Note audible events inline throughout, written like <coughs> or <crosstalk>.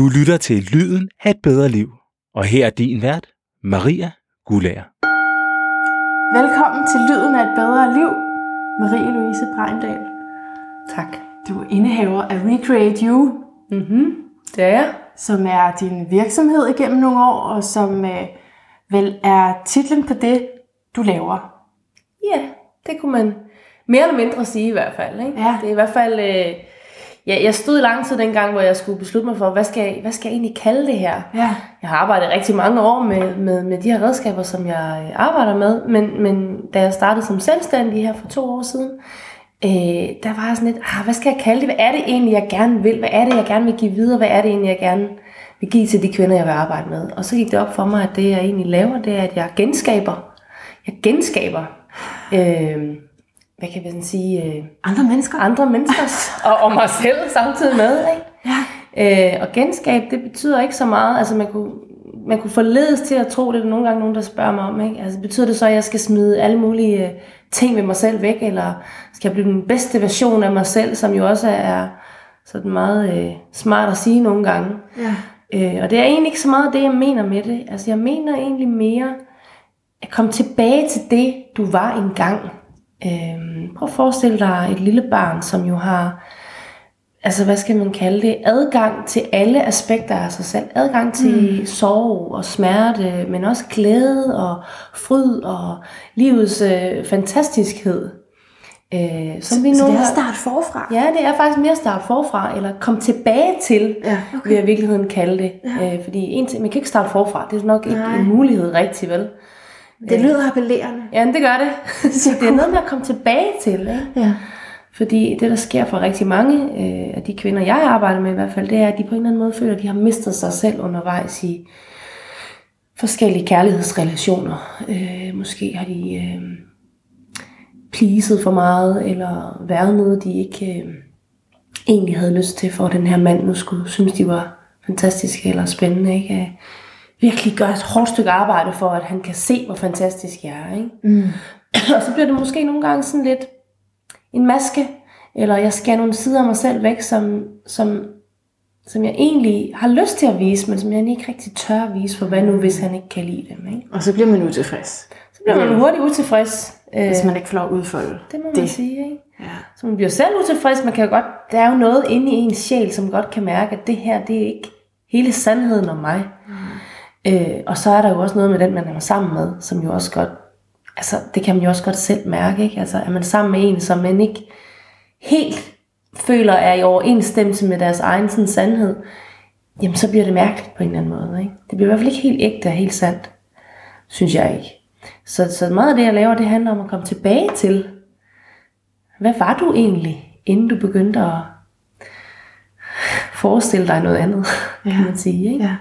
Du lytter til Lyden af et bedre liv. Og her er din vært, Maria Gulager. Velkommen til Lyden af et bedre liv, Marie-Louise Breindal. Tak. Du er indehaver af Recreate You, Mm-hmm. Det er jeg. som er din virksomhed igennem nogle år, og som øh, vel er titlen på det, du laver. Ja, det kunne man mere eller mindre sige i hvert fald. Ikke? Ja. Det er i hvert fald... Øh, ja, jeg stod i lang tid dengang, hvor jeg skulle beslutte mig for, hvad skal, jeg, hvad skal jeg egentlig kalde det her? Ja. Jeg har arbejdet rigtig mange år med, med, med de her redskaber, som jeg øh, arbejder med, men, men da jeg startede som selvstændig her for to år siden, øh, der var jeg sådan lidt, ah, hvad skal jeg kalde det? Hvad er det egentlig, jeg gerne vil? Hvad er det, jeg gerne vil give videre? Hvad er det egentlig, jeg gerne vil give til de kvinder, jeg vil arbejde med? Og så gik det op for mig, at det, jeg egentlig laver, det er, at jeg genskaber. Jeg genskaber, øh, hvad kan man sige, øh, Andre mennesker. andre menneskers <laughs> og, og mig selv samtidig med. Ikke? Ja. Øh, og genskab, det betyder ikke så meget. Altså man kunne, man kunne forledes til at tro, det er nogle gange nogen, der spørger mig om. Ikke? Altså betyder det så, at jeg skal smide alle mulige øh, ting ved mig selv væk, eller skal jeg blive den bedste version af mig selv, som jo også er sådan meget øh, smart at sige nogle gange. Ja. Øh, og det er egentlig ikke så meget det, jeg mener med det. Altså jeg mener egentlig mere at komme tilbage til det, du var engang. Øh, prøv at forestille dig et lille barn, som jo har, altså hvad skal man kalde det, adgang til alle aspekter af sig selv. Adgang til mm. sorg og smerte, men også glæde og fryd og livets øh, fantastiskhed. Øh, som vi Så nu det er starte forfra. Ja, det er faktisk mere at starte forfra, eller komme tilbage til, Ja, okay. vil jeg i virkeligheden kalde det. Ja. Øh, fordi en ting, man kan ikke starte forfra, det er nok ikke Nej. en mulighed rigtig, vel? Det lyder appellerende. Ja, det gør det. <laughs> Så <laughs> det er noget med at komme tilbage til, ikke? Ja. Fordi det, der sker for rigtig mange øh, af de kvinder, jeg arbejder med i hvert fald, det er, at de på en eller anden måde føler, at de har mistet sig selv undervejs i forskellige kærlighedsrelationer. Øh, måske har de øh, pleaset for meget, eller været noget, de ikke øh, egentlig havde lyst til, for at den her mand nu skulle synes, de var fantastiske eller spændende. Ikke? Virkelig gøre et hårdt stykke arbejde for, at han kan se, hvor fantastisk jeg er. Ikke? Mm. <clears throat> Og så bliver det måske nogle gange sådan lidt en maske, eller jeg skærer nogle sider af mig selv væk, som, som, som jeg egentlig har lyst til at vise, men som jeg ikke rigtig tør at vise, for hvad nu, hvis han ikke kan lide dem. Ikke? Og så bliver man utilfreds, Så bliver man hurtigt utilfreds. Øh, hvis man ikke får udfolde det må man det. sige. Ikke? Ja. Så man bliver selv utilfreds. Man kan jo godt, der er jo noget inde i ens sjæl, som godt kan mærke, at det her, det er ikke hele sandheden om mig. Mm. Øh, og så er der jo også noget med den, man er sammen med, som jo også godt, altså det kan man jo også godt selv mærke, ikke? Altså er man sammen med en, som man ikke helt føler er i overensstemmelse med deres egen sådan, sandhed, jamen så bliver det mærkeligt på en eller anden måde. Ikke? Det bliver i hvert fald ikke helt ægte og helt sandt, synes jeg ikke. Så, så meget af det, jeg laver, det handler om at komme tilbage til, hvad var du egentlig, inden du begyndte at forestille dig noget andet, ja. kan man sige. Ikke? Ja.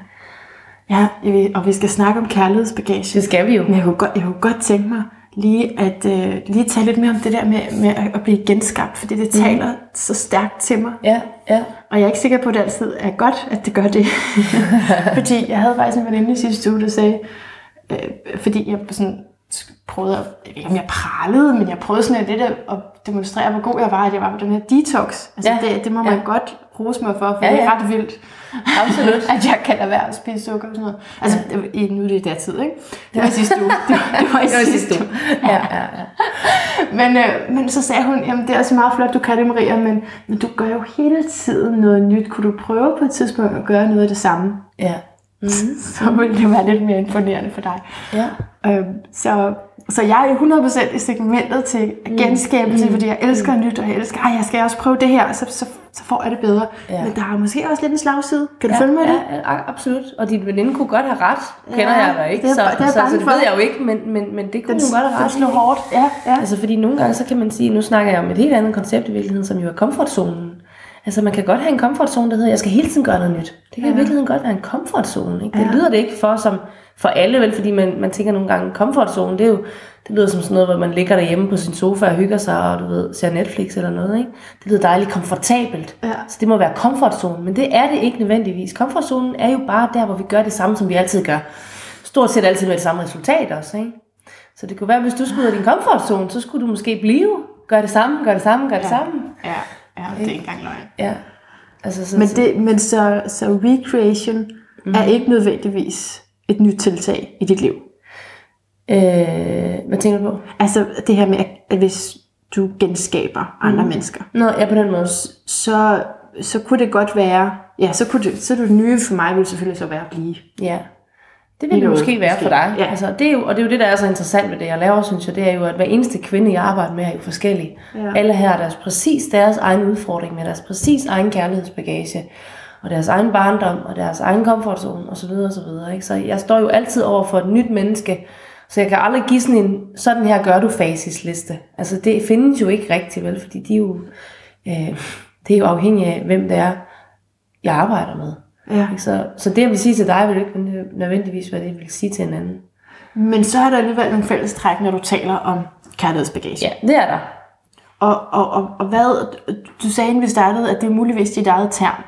Ja, og vi skal snakke om kærlighedsbagage. Det skal vi jo. Men jeg kunne godt, jeg kunne godt tænke mig lige at øh, lige tale lidt mere om det der med, med at- blive genskabt, fordi det taler så stærkt til mig. Ja, ja. Og jeg er ikke sikker på, at det altid er godt, at det gør det. <laughs> fordi jeg havde faktisk en veninde i sidste uge, der sagde, øh, fordi jeg sådan prøvede, at, jeg ved ikke om jeg pralede, men jeg prøvede sådan lidt at, demonstrere, hvor god jeg var, at jeg var på den her detox. Altså Ja. det, det må man Ja. godt rose mig for, for Ja, det er ja. ret vildt. Absolut. at jeg kan lade være at spise sukker og sådan noget. Altså, i, nu er det datid, ikke? Det var i sidste uge. Det var, det var i Det var sidste uge. Ja, ja, ja. Men, øh, men så sagde hun, jamen det er også meget flot, du kan det, Maria, men, men du gør jo hele tiden noget nyt. Kunne du prøve på et tidspunkt at gøre noget af det samme? ja. Mm-hmm. Så ville det være lidt mere imponerende for dig. Ja. Øhm, så, så jeg er jo 100% i segmentet til genskabelse, mm. fordi jeg elsker nyt, og jeg elsker, ej, jeg skal også prøve det her, så, så, så får jeg det bedre. Ja. Men der er måske også lidt en slagside. Kan du Ja, følge mig i ja, det? ja, absolut. Og din veninde kunne godt have ret. Kender Ja, jeg dig ikke, det er- så, det er så, så, det ved jeg jo ikke, men, men, men det kunne Den, hun godt have den ret. slår i. hårdt. Ja, ja. Altså fordi nogle gange, så kan man sige, nu snakker jeg om et helt andet koncept i virkeligheden, som jo er komfortzonen. Altså man kan godt have en komfortzone, der hedder, jeg skal hele tiden gøre noget nyt. Det kan ja. i virkeligheden godt være en komfortzone. Ikke? Det Ja. lyder det ikke for som for alle, vel, fordi man, man tænker nogle gange, komfortzone, det er jo, det lyder som sådan noget, hvor man ligger derhjemme på sin sofa og hygger sig, og du ved, ser Netflix eller noget. Ikke? Det lyder dejligt komfortabelt. Ja. Så det må være komfortzonen, men det er det ikke nødvendigvis. Komfortzonen er jo bare der, hvor vi gør det samme, som vi altid gør. Stort set altid med det samme resultat også. Ikke? Så det kunne være, hvis du skulle ud af din komfortzone, så skulle du måske blive, gøre det samme, gøre det samme, gøre det samme. Ja, ja, det er ikke engang løgn. Ja. Altså, så, Men, det, men så, så recreation mm. er ikke nødvendigvis et nyt tiltag i dit liv. øh, hvad tænker du på? Altså det her med, at- hvis du genskaber andre mm. mennesker, Nå, ja, på den måde. så, så kunne det godt være, ja, så kunne det, så det nye for mig ville selvfølgelig så være at blive. Ja. Det vil det måske være for dig. Ja. Altså, det er jo, og det er jo det, der er så interessant ved det, jeg laver, synes jeg, det er jo, at hver eneste kvinde, jeg arbejder med, er jo forskellig. Ja. Alle her har deres præcis deres egen udfordring med deres præcis egen kærlighedsbagage, og deres egen barndom, og deres egen komfortzone, osv. osv. Ikke? Så jeg står jo altid over for et nyt menneske, så jeg kan aldrig give sådan en, sådan her gør du facisliste. Altså det findes jo ikke rigtigt, vel, fordi de er jo, øh, det er jo afhængigt af, hvem det er, jeg arbejder med. Ja. Så, så det, jeg vil sige til dig, vil ikke nødvendigvis hvad det, jeg vil sige til en anden. Men så er der alligevel nogle fælles træk, når du taler om kærlighedsbagage. Ja, det er der. Og, og, og, og hvad, du sagde, inden vi startede, at det er muligvis dit eget term.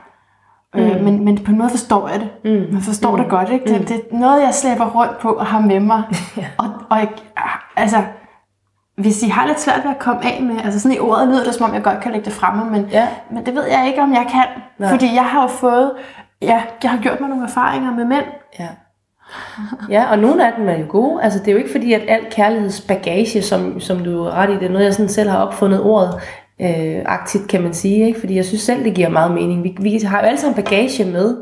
Mm. Øh, men, men på en måde forstår jeg det. Mm. Man forstår mm. det godt, ikke? Det, Mm. det er noget, jeg slæber rundt på og har med mig. <laughs> Ja. Og, og jeg, altså, hvis I har lidt svært ved at komme af med, altså sådan i ordet lyder det, som om jeg godt kan lægge det fremme, men, Ja. men det ved jeg ikke, om jeg kan. Nej. Fordi jeg har jo fået, ja, jeg har gjort mig nogle erfaringer med mænd. Ja. Ja, og nogle af dem er jo gode. Altså, det er jo ikke fordi, at alt kærlighedsbagage, som, som du er ret i, det er noget, jeg sådan selv har opfundet ordet, øh, aktivt kan man sige, ikke? fordi jeg synes selv, det giver meget mening. Vi, vi har jo alle sammen bagage med,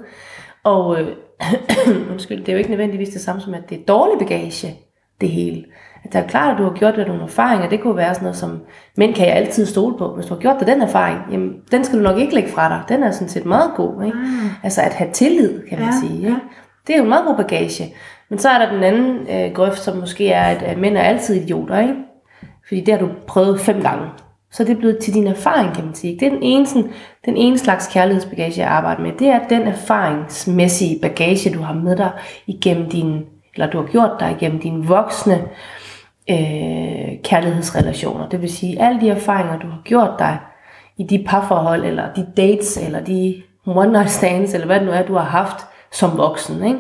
og øh, <coughs> undskyld, det er jo ikke nødvendigvis det samme som, at det er dårlig bagage, det hele. At det er klart, at du har gjort dig nogle erfaringer, det kunne være sådan noget som, mænd kan jeg altid stole på. Hvis du har gjort dig den erfaring, jamen, den skal du nok ikke lægge fra dig. Den er sådan set meget god. Ikke? Mm. Altså at have tillid, kan man Ja, sige. Ikke? Det er jo en meget god bagage. Men så er der den anden øh, grøft, som måske er, at, at mænd er altid idioter. Ikke? Fordi det har du prøvet fem gange. Så det er blevet til din erfaring, kan man sige. Det er den ene, sådan, den ene slags kærlighedsbagage, jeg arbejder med. Det er den erfaringsmæssige bagage, du har med dig igennem din, eller du har gjort dig igennem dine voksne øh, kærlighedsrelationer. Det vil sige, alle de erfaringer, du har gjort dig i de parforhold, eller de dates, eller de one night stands, eller hvad det nu er, du har haft som voksen. Ikke?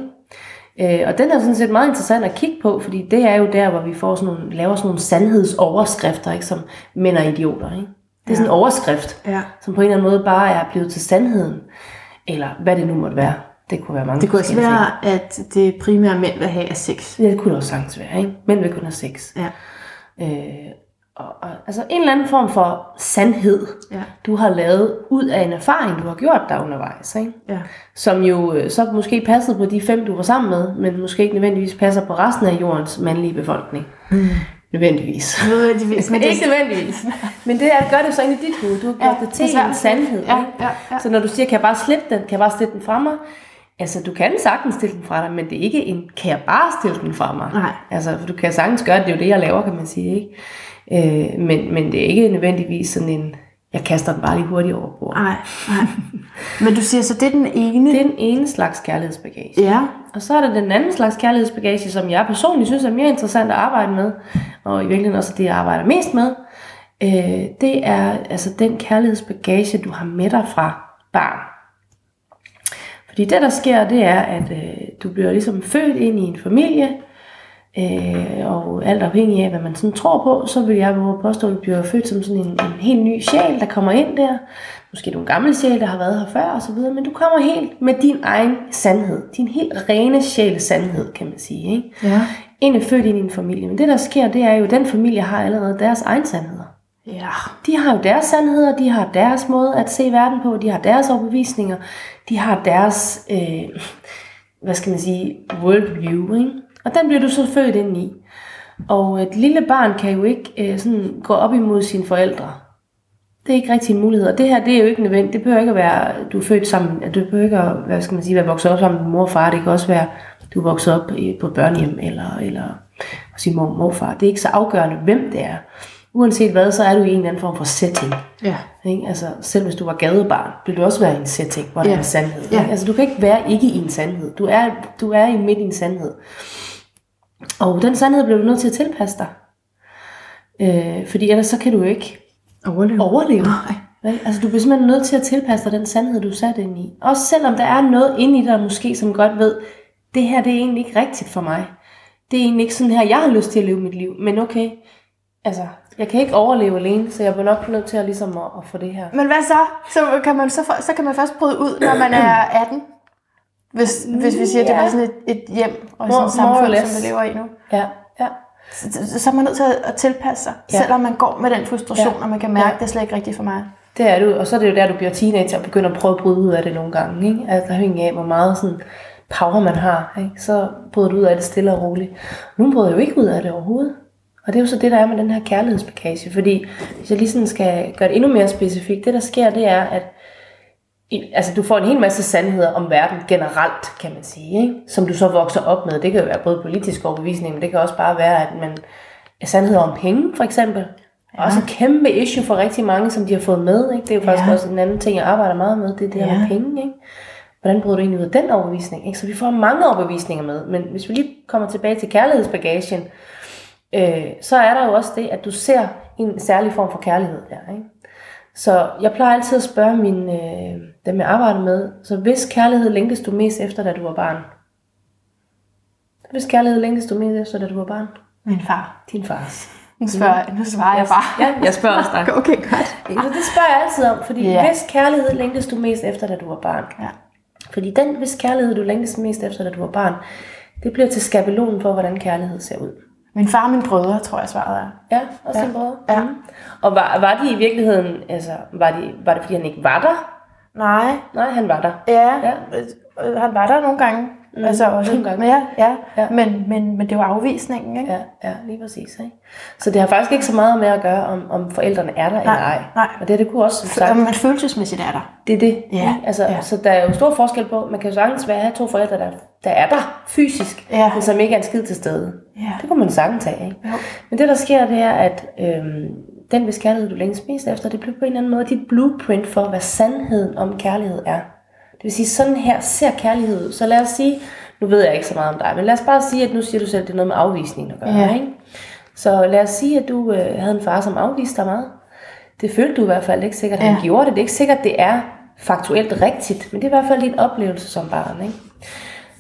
Øh, og den er sådan set meget interessant at kigge på, fordi det er jo der, hvor vi får sådan nogle, laver sådan nogle sandhedsoverskrifter, ikke? som mænd er idioter. Ikke? Det er sådan en overskrift, Ja. som på en eller anden måde bare er blevet til sandheden. Eller hvad det nu måtte være. Det kunne være mange Det kunne også være, at det primære mænd vil have er sex. ting. Ja, det kunne det også sagtens være. Ikke? Mænd vil kun have sex. Ja. Øh, og, og, altså en eller anden form for sandhed, Ja. du har lavet ud af en erfaring, du har gjort dig undervejs. Ikke? Ja. som jo øh, så måske passede på de fem, du var sammen med, men måske ikke nødvendigvis passer på resten af jordens mandlige befolkning. Mm. Nødvendigvis. <laughs> <laughs> Nødvendigvis, men det, ikke nødvendigvis. Men det er, gør det så ind i dit hoved. Du har gjort Ja, det til det er en sandhed. Ja, ikke? ja, ja. Så når du siger, kan jeg bare slippe den? Kan jeg bare slippe den fra mig? Altså, du kan sagtens stille den fra dig, men det er ikke en, kan jeg bare stille den fra mig? Nej. Altså, du kan sagtens gøre det, det er jo det, jeg laver, kan man sige, ikke? Øh, men, men det er ikke nødvendigvis sådan en, jeg kaster den bare lige hurtigt over bordet. Nej, nej. Men du siger, så det er den ene. Det er den ene slags kærlighedsbagage. Ja. Og så er der den anden slags kærlighedsbagage, som jeg personligt synes er mere interessant at arbejde med, og i virkeligheden også det, jeg arbejder mest med. Øh, det er altså den kærlighedsbagage, du har med dig fra barn. Fordi det, der sker, det er, at øh, du bliver ligesom født ind i en familie, øh, og alt afhængig af, hvad man sådan tror på, så vil jeg våge påstå, at du bliver født som sådan en, en helt ny sjæl, der kommer ind der. Måske nogle gamle sjæl, der har været her før osv., men du kommer helt med din egen sandhed. Din helt rene sjæl sandhed, kan man sige. Ikke? Ja. En er født ind i en familie, men det der sker, det er jo, at den familie har allerede deres egen sandheder. Ja. De har jo deres sandheder, de har deres måde at se verden på, de har deres overbevisninger, de har deres, øh, hvad skal man sige, worldview, ikke? Og den bliver du så født ind i. Og et lille barn kan jo ikke øh, sådan gå op imod sine forældre. Det er ikke rigtig en mulighed. Og det her, det er jo ikke nødvendigt. Det behøver ikke at være, du er født sammen, at du behøver ikke at, hvad skal man sige, være vokset op sammen med mor og far. Det kan også være, du er vokset op på et børnehjem, eller, eller hos din mor og morfar. Det er ikke så afgørende, hvem det er. Uanset hvad, så er du i en eller anden form for setting. Ja. Ikke? Altså, selv hvis du var gadebarn, vil du også være i en setting, hvor der Ja. er en sandhed. Ja. Ikke? Altså, du kan ikke være ikke i en sandhed. Du er, du er i midt i en sandhed. Og den sandhed bliver du nødt til at tilpasse dig. Øh, fordi ellers så kan du jo ikke Overleve. overleve. Nej. Vel? Altså, du bliver simpelthen nødt til at tilpasse dig den sandhed, du er sat ind i. Også selvom der er noget inde i dig måske, som godt ved, det her det er egentlig ikke rigtigt for mig. Det er egentlig ikke sådan her, jeg har lyst til at leve mit liv. Men okay, altså, jeg kan ikke overleve alene, så jeg bliver nok nødt til at, ligesom at, at få det her. Men hvad så? Så kan man, så, så kan man først bryde ud, når man er 18? Hvis, hvis vi siger, at det Ja. er sådan et, et hjem og sådan et samfund, som vi lever i nu. Ja, ja. Så, så- er man nødt til at, tilpasse sig, Ja. ja. selvom man går med den frustration, Ja. og man kan mærke, Ja. at det er slet ikke rigtigt for mig. Det er du, og så er det jo der, du bliver teenager og begynder at prøve at bryde ud af det nogle gange. Ikke? Altså afhængig af, hvor meget sådan power man har, ikke? så bryder du ud af det stille og roligt. Nu bryder jeg jo ikke ud af det overhovedet. Og det er jo så det, der er med den her kærlighedsbagage. Fordi hvis jeg lige sådan skal gøre det endnu mere specifikt, det der sker, det er, at altså, du får en hel masse sandheder om verden generelt, kan man sige, ikke? som du så vokser op med. Det kan jo være både politisk overbevisning, men det kan også bare være, at man sandheder om penge, for eksempel. Ja. Også et kæmpe issue for rigtig mange, som de har fået med. Ikke? Det er jo faktisk Ja. også en anden ting, jeg arbejder meget med, det er det her Ja. med penge. Ikke? Hvordan bryder du egentlig ud af den overbevisning? Ikke? Så vi får mange overbevisninger med. Men hvis vi lige kommer tilbage til kærlighedsbagagen, øh, så er der jo også det, at du ser en særlig form for kærlighed der. Ikke? Så jeg plejer altid at spørge mine, øh, dem, jeg arbejder med, så hvis kærlighed længtes du mest efter, da du var barn? Hvis kærlighed længtes du mest efter, da du var barn? Min far. Din fars. Nu, spørger, nu svarer jeg bare. Ja, jeg spørger også dig. <laughs> Okay, godt. Så det spørger jeg altid om, fordi yeah. hvis kærlighed længtes du mest efter, da du var barn? Ja. Fordi den, hvis kærlighed du længtes mest efter, da du var barn, det bliver til skabelonen for, hvordan kærlighed ser ud. Min far og mine brødre, tror jeg, svaret er. Ja, også Ja. ja. brødre. Ja. Mhm. Og var, var de i virkeligheden, altså, var, de, var det fordi han ikke var der? Nej, Nej, han var der. ja, Ja. ja. han var der nogle gange. Mm, altså også, nogle gange. Men ja, ja. Ja. Men, men, men det var afvisningen, ikke? Ja, ja, lige præcis. Ikke? Så det har faktisk ikke så meget med at gøre, om, om forældrene er der eller ej. nej. Og det, det kunne også, som sagt, man følelsesmæssigt er der. det er det. Ja, ikke? Altså, ja. Så der er jo stor forskel på, man kan jo sagtens være have to forældre, der, der er der fysisk, Ja. men som ikke er en skid til stede. Ja. Det kunne man sagtens have. Ikke? Jo. Men det, der sker, det er, at øhm, den hvis kærlighed, du længes mest efter, det bliver på en eller anden måde dit blueprint for, hvad sandheden om kærlighed er. Det vil sige, sådan her ser kærlighed ud. Så lad os sige, nu ved jeg ikke så meget om dig, men lad os bare sige, at nu siger du selv, at det er noget med afvisning at gøre. Ja. Ikke? Så lad os sige, at du øh, havde en far, som afviste dig meget. Det følte du i hvert fald ikke sikkert, at han Ja. gjorde det. Det er ikke sikkert, det er faktuelt rigtigt, men det er i hvert fald din oplevelse som barn. Ikke?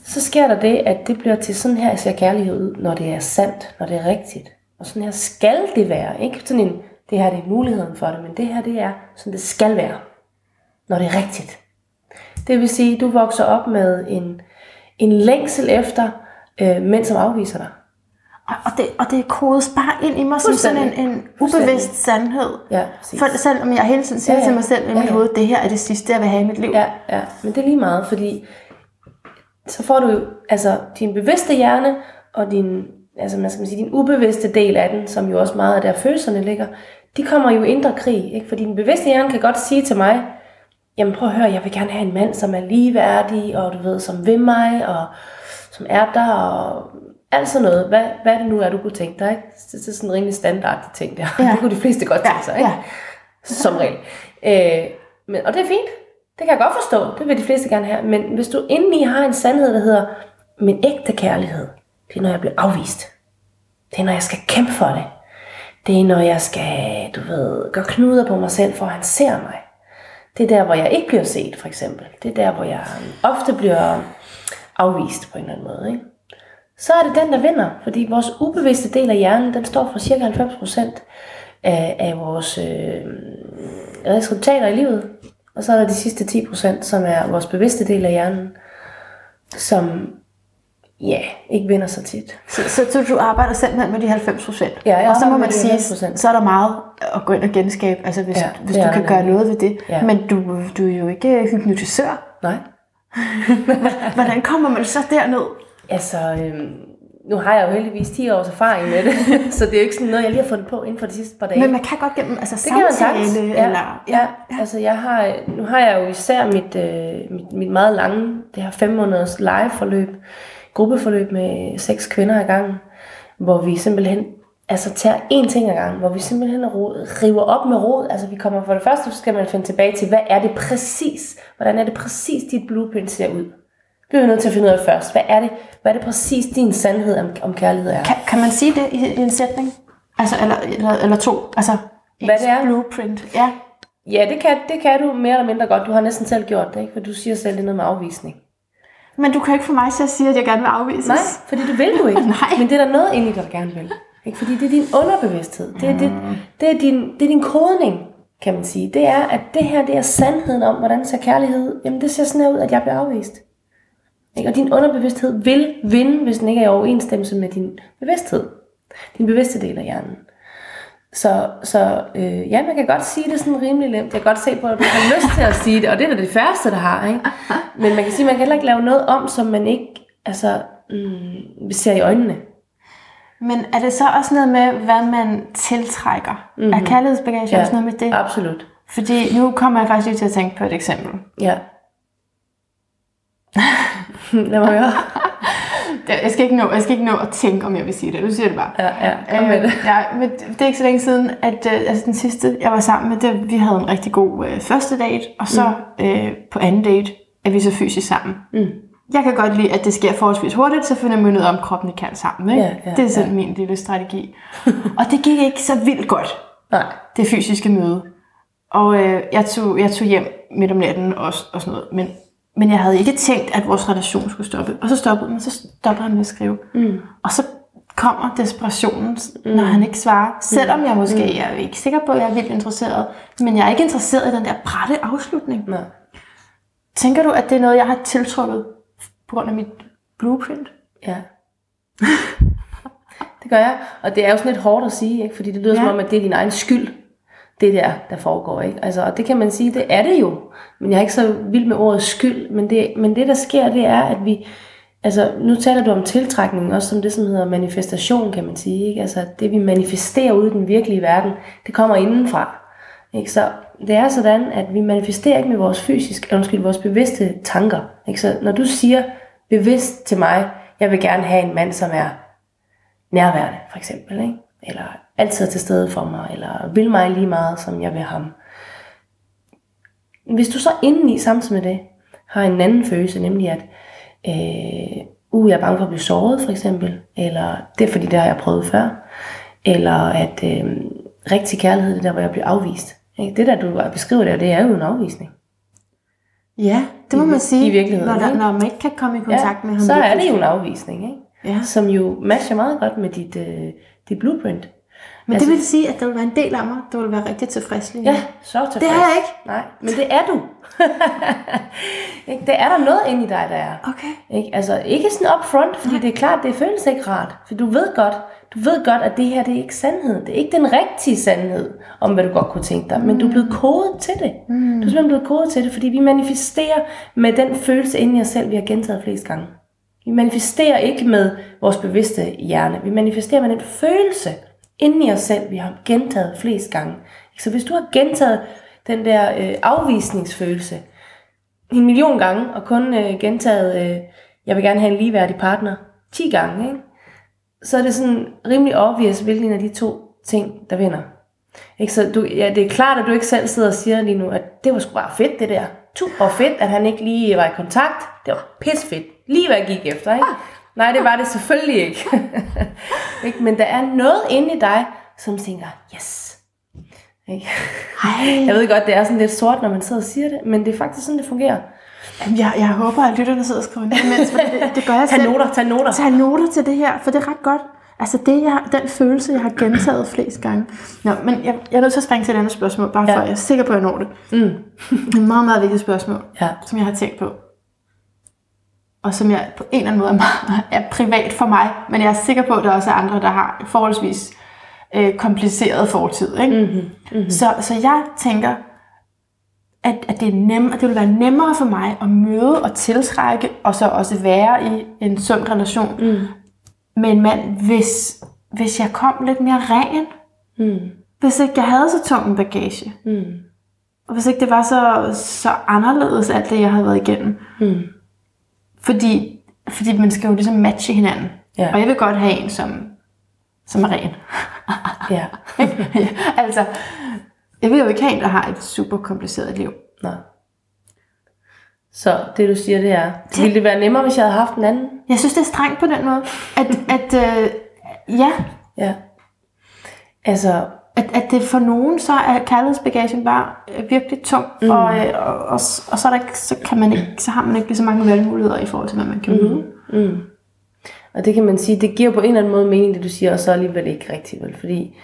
Så sker der det, at det bliver til sådan her ser kærlighed ud, når det er sandt, når det er rigtigt. Og sådan her skal det være. Ikke sådan en, det her det er muligheden for det, men det her det er, sådan det skal være, når det er rigtigt. Det vil sige, du vokser op med en, en længsel efter øh, mænd, som afviser dig. Og, og, det, og det kodes bare ind i mig som sådan en, en ubevidst sandhed. Ja, præcis. For selvom jeg hele tiden siger Ja, ja. til mig selv i Ja, mit ja. hoved, det her er det sidste, jeg vil have i mit liv. Ja, ja, men det er lige meget, fordi så får du altså din bevidste hjerne og din, altså man skal sige, din ubevidste del af den, som jo også meget af der følelserne ligger, de kommer jo indre krig, ikke? fordi den bevidste hjerne kan godt sige til mig, jamen prøv at høre, jeg vil gerne have en mand, som er ligeværdig, og du ved, som vil mig, og som er der, og alt sådan noget. Hvad, hvad det nu, er du kunne tænke dig? Ikke? Det er sådan en rimelig standard ting der. Ja. Det kunne de fleste godt tænke sig, ikke? ja. som regel. Øh, men, og det er fint. Det kan jeg godt forstå. Det vil de fleste gerne have. Men hvis du indeni har en sandhed, der hedder, min ægte kærlighed, det er, når jeg bliver afvist. Det er, når jeg skal kæmpe for det. Det er, når jeg skal, du ved, gøre knuder på mig selv, for at han ser mig. Det er der, hvor jeg ikke bliver set, for eksempel. Det er der, hvor jeg ofte bliver afvist på en eller anden måde. Ikke? så er det den, der vinder. Fordi vores ubevidste del af hjernen, den står for cirka 90% af, af vores øh, resultater i livet. Og så er der de sidste 10%, som er vores bevidste del af hjernen, som ja, ikke vinder så tit. Så, så, så du arbejder simpelthen med de 90 procent. Ja, jeg og så må man sige, 90%. så er der meget at gå ind og genskabe, altså hvis, Ja, hvis du kan der gøre nemlig. noget ved det. Ja. Men du, du er jo ikke hypnotisør. Nej. <laughs> Hvordan kommer man så derned? Altså, øhm, nu har jeg jo heldigvis 10 års erfaring med det, <laughs> så det er jo ikke sådan noget, jeg lige har fundet på inden for de sidste par dage. Men man kan godt gennem altså, Det kan man samtale. Ja, eller... ja, ja. Altså, jeg har, nu har jeg jo især mit, øh, mit, mit meget lange, det her fem måneders live-forløb, gruppeforløb med seks kvinder ad gangen, hvor vi simpelthen altså tager én ting ad gangen, hvor vi simpelthen river op med rod. Altså vi kommer for det første, så skal man finde tilbage til, hvad er det præcis, hvordan er det præcis, dit blueprint ser ud. Det bliver vi nødt til at finde ud af først. Hvad er det, hvad er det præcis, din sandhed om, om kærlighed er? Kan, kan man sige det i, i en sætning? Altså, eller, eller, eller to? Altså, Hvad det er? blueprint. Ja. Ja, det kan, det kan du mere eller mindre godt. Du har næsten selv gjort det, ikke? For du siger selv, det er noget med afvisning. Men du kan ikke få mig til at sige, at jeg gerne vil afvises. Nej, fordi du vil jo ikke. <laughs> Nej. Men det er der noget inde i dig, der gerne vil. Ikke? Fordi det er din underbevidsthed. Det er, det, det, er din, det er din kodning, kan man sige. Det er, at det her det er sandheden om, hvordan ser kærlighed. Jamen det ser sådan her ud, at jeg bliver afvist. Ikke? Og din underbevidsthed vil vinde, hvis den ikke er i overensstemmelse med din bevidsthed. Din bevidste del af hjernen. Så, så øh, ja, man kan godt sige det sådan rimelig nemt. Jeg kan godt se på, at du har lyst til at sige det, og det er da det færreste, der har. Ikke? Men man kan sige, at man kan heller ikke lave noget om, som man ikke altså, mm, ser i øjnene. Men er det så også noget med, hvad man tiltrækker? Mm-hmm. Er kærlighedsbagage ja, også noget med det? absolut. Fordi nu kommer jeg faktisk lige til at tænke på et eksempel. Ja. <laughs> <laughs> Lad mig høre. Det- Jeg skal, ikke nå, jeg skal ikke nå at tænke, om jeg vil sige det. Du siger det bare. Ja, ja, kom med det. Øh, ja, men det er ikke så længe siden, at øh, altså den sidste, jeg var sammen med, det, vi havde en rigtig god øh, første date, og så mm. øh, på anden date er vi så fysisk sammen. Mm. Jeg kan godt lide, at det sker forholdsvis hurtigt, så finder man ud af, om kroppen kan sammen. Ikke? Ja, ja, det er sådan min lille strategi. <laughs> og det gik ikke så vildt godt, Nej. det fysiske møde. Og øh, jeg, tog, jeg tog hjem midt om natten og, og sådan noget. Men, men jeg havde ikke tænkt, at vores relation skulle stoppe. Og så stoppede den, så stoppede han med at skrive. Mm. Og så kommer desperationen, når han ikke svarer. Selvom jeg måske Mm. jeg er ikke sikker på, at jeg er vildt interesseret. Men jeg er ikke interesseret i den der brætte afslutning. Nej. Tænker du, at det er noget, jeg har tiltrukket på grund af mit blueprint? Ja. <laughs> det gør jeg. Og det er jo sådan lidt hårdt at sige, ikke? fordi det lyder. Ja. som om, at det er din egen skyld, det der, der foregår. Ikke? Altså, og det kan man sige, det er det jo. Men jeg er ikke så vild med ordet skyld. Men det, men det der sker, det er, at vi... Altså, nu taler du om tiltrækning, også som det, som hedder manifestation, kan man sige. Ikke? Altså, det vi manifesterer ude i den virkelige verden, det kommer indenfra. Ikke? Så det er sådan, at vi manifesterer ikke med vores fysisk, undskyld, vores bevidste tanker. Ikke? Så når du siger bevidst til mig, jeg vil gerne have en mand, som er nærværende, for eksempel, ikke? eller altid er til stede for mig, eller vil mig lige meget, som jeg vil ham. Hvis du så indeni samtidig med det, har en anden følelse, nemlig at, øh, uh, jeg er bange for at blive såret, for eksempel, eller det er fordi, det har jeg prøvet før, eller at øh, rigtig kærlighed, det er der, hvor jeg bliver afvist. Ikke? Det der, du beskriver der, det er jo en afvisning. Ja, det må I- man sige. i virkeligheden, Når, der, når man ikke kan komme i kontakt med ham. så er det jo en afvisning, ikke? Ja. som jo matcher meget godt med dit, øh, dit blueprint. Men Altså- det vil sige, at der vil være en del af mig, der vil være rigtig tilfreds lige. Ja, så tilfreds. Det er jeg ikke. Nej, men det er du. <laughs> ikke? Det er der noget inde i dig, der er. Okay. Ikke? Altså ikke sådan up front, fordi det er klart, det føles ikke rart. For du ved godt, du ved godt, at det her det er ikke sandhed. Det er ikke den rigtige sandhed, om hvad du godt kunne tænke dig. Men du er blevet kodet til det. Mm. Du er simpelthen blevet kodet til det, fordi vi manifesterer med den følelse inde i os selv, vi har gentaget flest gange. Vi manifesterer ikke med vores bevidste hjerne. Vi manifesterer med den følelse inden i os selv, vi har gentaget flest gange. Så hvis du har gentaget den der øh, afvisningsfølelse en million gange, og kun øh, gentaget, øh, jeg vil gerne have en ligeværdig partner, 10 gange, ikke? så er det sådan rimelig obvious, hvilken af de to ting, der vinder. Ikke? Så du, ja, det er klart, at du ikke selv sidder og siger lige nu, at det var sgu bare fedt, det der. Super fedt, at han ikke lige var i kontakt. Det var pis fedt. Lige hvad jeg gik efter, ikke? Ah. Nej, det var det selvfølgelig ikke. <laughs> ikke? Men der er noget inde i dig, som tænker, yes. Ikke? Jeg ved godt, det er sådan lidt sort, når man sidder og siger det, men det er faktisk sådan, det fungerer. Jamen, jeg, jeg håber, at lytterne sidder og skriver ned imens, for det, det gør jeg Tag selv. noter, tag noter. Tag noter til det her, for det er ret godt. Altså det, jeg, den følelse, jeg har gentaget flest gange. Nå, men jeg, jeg er nødt til at springe til et andet spørgsmål, bare for Ja. at jeg er sikker på, at jeg når det. Mm. <laughs> Et meget, meget vigtigt spørgsmål, Ja. som jeg har tænkt på. Og som jeg på en eller anden måde er, meget, <laughs> er privat for mig, men jeg er sikker på, at der også er andre, der har forholdsvis øh, kompliceret fortid. Ikke? Mm-hmm. Mm-hmm. Så, så jeg tænker, at, at det, er nem, at det vil være nemmere for mig at møde og tiltrække, og så også være i en sund relation Mm. med en mand, hvis, hvis jeg kom lidt mere ren. Mm. Hvis ikke jeg havde så tung en bagage. Mm. Og hvis ikke det var så, så anderledes, alt det, jeg havde været igennem. Mm. Fordi, fordi man skal jo ligesom matche hinanden. Ja. Og jeg vil godt have en, som, som er ren. Ja. <laughs> altså, jeg vil jo ikke have en, der har et super kompliceret liv. Nej. Så det du siger, det er, ville det være nemmere, hvis jeg havde haft en anden? Jeg synes, det er strengt på den måde. At, at øh, ja, Ja. Altså, at, at det for nogen, så er kærlighedsbagagen bare øh, virkelig tung, mm. og, øh, og, og, og så, er der ikke, så, kan man ikke, så har man ikke lige så mange valgmuligheder i forhold til, hvad man kan mm. mm. Og det kan man sige, det giver på en eller anden måde mening, det du siger, og så alligevel ikke rigtigt, vel? Fordi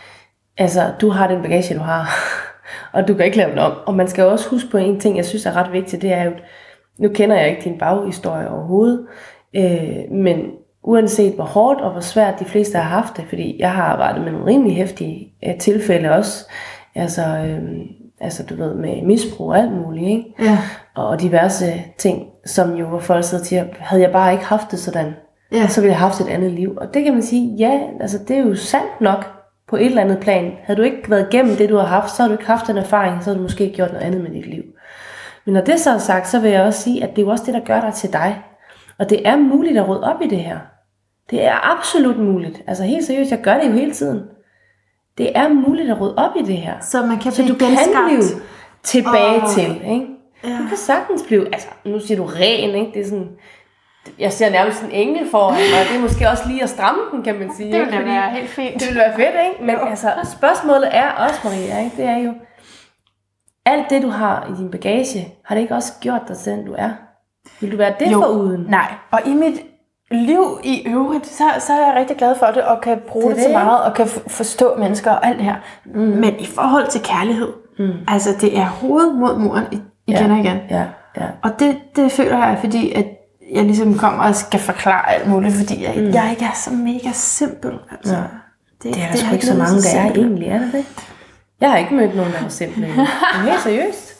altså, du har den bagage, du har, <laughs> og du kan ikke lave den om. Og man skal også huske på en ting, jeg synes er ret vigtigt, det er jo, nu kender jeg ikke din baghistorie overhovedet, øh, men uanset hvor hårdt og hvor svært de fleste har haft det, fordi jeg har arbejdet med nogle rimelig hæftige øh, tilfælde også, altså, øh, altså du ved, med misbrug og alt muligt, ikke? Ja. og diverse ting, som jo hvor folk sidder til, havde jeg bare ikke haft det sådan, Ja. så ville jeg have haft et andet liv. Og det kan man sige, ja, altså det er jo sandt nok på et eller andet plan. Havde du ikke været igennem det, du har haft, så har du ikke haft den erfaring, så har du måske gjort noget andet med dit liv. Men når det så er sagt, så vil jeg også sige, at det er jo også det, der gør dig til dig. Og det er muligt at rydde op i det her. Det er absolut muligt. Altså helt seriøst, jeg gør det jo hele tiden. Det er muligt at rydde op i det her. Så man kan Så blive du kan blive tilbage oh. til, ikke? Ja. Du kan sagtens blive, altså nu siger du ren, ikke? Det er sådan, jeg ser nærmest en engel foran mig, og det er måske også lige at stramme den, kan man sige. Det ville Fordi være helt fint. Det ville være fedt, ikke? Men altså, spørgsmålet er også, Maria, ikke? Det er jo, alt det du har i din bagage, har det ikke også gjort dig den du er? Vil du være det Jo. foruden? Nej, og i mit liv i øvrigt, så, så er jeg rigtig glad for det, og kan bruge Det det, det det, meget, og kan forstå mennesker og alt det her. Mm. Men i forhold til kærlighed, mm. altså det er hovedet mod muren i- igen Ja. og igen. Ja, ja. Og det, det føler jeg, fordi at jeg ligesom kommer og skal forklare alt muligt, fordi jeg, mm. jeg ikke er så mega simpel. Altså. Ja. Det er der sgu ikke så mange, så der er egentlig, er der det? Jeg har ikke mødt nogen, der er simple. Men helt seriøst.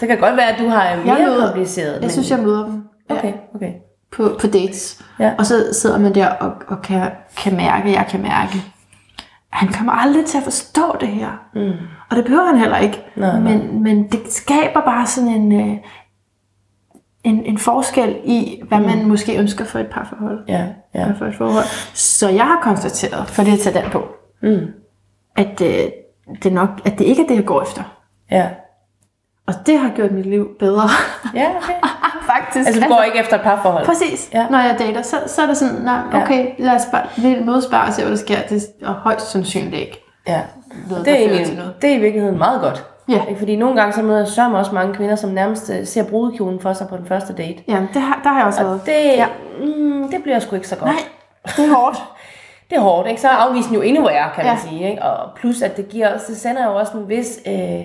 Det kan godt være, at du har mere Jeg kompliceret. Jeg synes, jeg møder dem Okay, okay. På, på dates. Ja. Og så sidder man der og, og kan, kan mærke, jeg kan mærke, han kommer aldrig til at forstå det her. Mm. Og det behøver han heller ikke. Nej, nej. men, men det skaber bare sådan en, øh, en, en forskel i, hvad mm. man måske ønsker for et parforhold. Ja, ja. For et forhold. Så jeg har konstateret, for det at tage den på, Mm. at, øh, det nok, at det ikke er det, jeg går efter. Ja. Og det har gjort mit liv bedre. Ja, okay. <laughs> Faktisk. Altså, du går ikke efter et parforhold? Præcis. Ja. Ja. Når jeg dater, så, så er det sådan, nej, Ja. okay, lad os bare, vi mødes bare og se, hvad der sker. Det er højst sandsynligt ikke. Ja. Noget, Det er, egentlig, noget. det er i virkeligheden meget godt. Ja. Ikke? Fordi nogle gange så møder jeg sørme også mange kvinder, som nærmest øh, ser brudekjolen for sig på den første date. Jamen, det har, der har jeg også været. Det, Ja. mm, det bliver sgu ikke så godt. Nej, det er hårdt. <laughs> Det er hårdt, ikke? Så er afvisen jo endnu værre, kan man Ja. sige. Ikke? Og plus, at det, giver, det sender jo også en vis øh,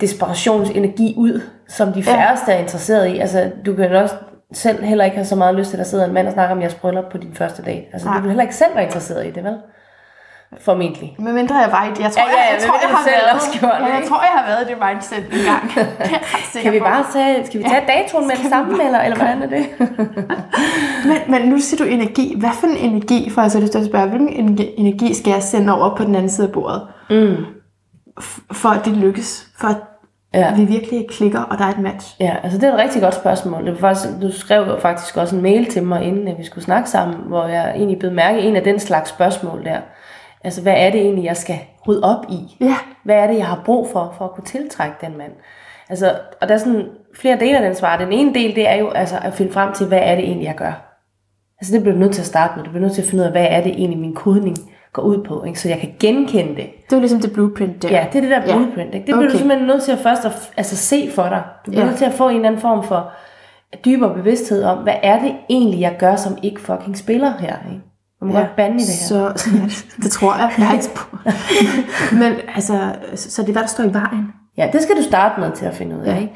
desperationsenergi ud, som de færreste er interesseret i. Altså, du kan også selv heller ikke have så meget lyst til, at der sidder en mand og snakker om jeres bryllup på din første date. Altså, Nej. du vil heller ikke selv være interesseret i det, vel? Formentlig. Men mindre jeg var i det. Jeg tror, Ja, ja, jeg, jeg, tror, jeg har selv været, også det, ja, jeg tror, jeg har været i det mindset en gang. <laughs> Det Kan vi bare tage, skal vi tage datoen med det samme, eller, eller hvordan er det? <laughs> Men, men nu siger du energi. Hvad for en energi, for jeg så lyst til at spørge, hvilken energi- energi skal jeg sende over på den anden side af bordet? Mm. For at det lykkes. For at Ja. vi virkelig klikker, og der er et match. Ja, altså det er et rigtig godt spørgsmål. Det var faktisk, du skrev jo faktisk også en mail til mig, inden at vi skulle snakke sammen, hvor jeg egentlig blev mærke en af den slags spørgsmål der. Altså, hvad er det egentlig, jeg skal rydde op i? Ja. Hvad er det, jeg har brug for, for at kunne tiltrække den mand? Altså, og der er sådan flere dele af den svar. Den ene del, det er jo altså at finde frem til, hvad er det egentlig, jeg gør? Altså, det bliver du nødt til at starte med. Du bliver nødt til at finde ud af, hvad er det egentlig, min kodning går ud på, ikke? så jeg kan genkende det. Det er jo ligesom det blueprint der. Ja, det er det der Ja. blueprint. Ikke? Det bliver okay. du simpelthen nødt til at først at, altså, se for dig. Du bliver Ja. nødt til at få en eller anden form for dybere bevidsthed om, hvad er det egentlig, jeg gør, som ikke fucking spiller her. Ikke? Man må ja. godt bande i det her. Så, <laughs> det tror jeg. Jeg har ikke spurgt. <laughs> Men altså, så så det er hvad der står i vejen. Ja, det skal du starte med til at finde ud af. Ja. Ikke?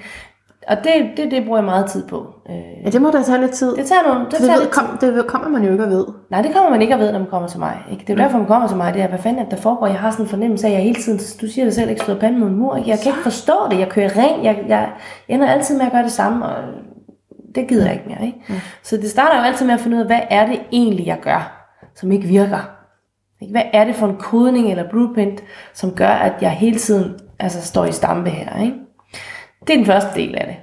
Og det, det, det bruger jeg meget tid på. Øh, Ja, det må da tage lidt tid. det tager nogle, det det, tager ved, lidt tid. kom, det ved- kommer man jo ikke at ved. Nej, det kommer man ikke at vide, når man kommer til mig. Ikke? Det er jo derfor, man kommer til mig. Det er, hvad fanden det, der foregår? Jeg har sådan en fornemmelse af, at jeg hele tiden, du siger det selv, ikke slået panden mod en mur. Ikke? Jeg kan ikke forstå det. Jeg kører ren. Jeg, jeg ender altid med at gøre det samme, og det gider jeg ikke mere. Ikke? Så det starter jo altid med at finde ud af, hvad er det egentlig, jeg gør, som ikke virker? Ikke? Hvad er det for en kodning eller blueprint, som gør, at jeg hele tiden altså, står i stampe her? Ikke? Det er den første del af det.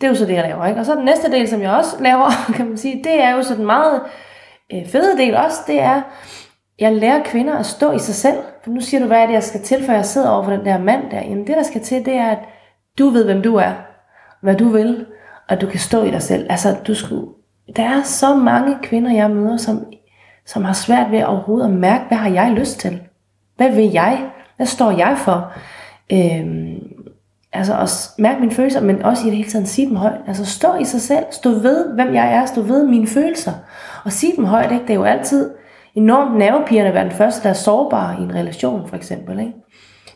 Det er jo så det, jeg laver. Ikke? Og så den næste del, som jeg også laver, <laughs> kan man sige, det er jo så den meget øh, fede del også, det er, jeg lærer kvinder at stå i sig selv. For nu siger du, hvad er det, jeg skal til, for jeg sidder over for den der mand der. Jamen det, der skal til, det er, at du ved, hvem du er, hvad du vil, og du kan stå i dig selv. Altså, du skulle... Der er så mange kvinder, jeg møder, som, som har svært ved overhovedet at mærke, hvad har jeg lyst til? Hvad vil jeg? Hvad står jeg for? Øhm, altså også mærke mine følelser, men også i det hele taget sige dem højt. Altså stå i sig selv, stå ved, hvem jeg er, stå ved mine følelser, og sige dem højt. Ikke? Det er jo altid enormt nervepirrende at være den første, der er sårbar i en relation, for eksempel. Ikke?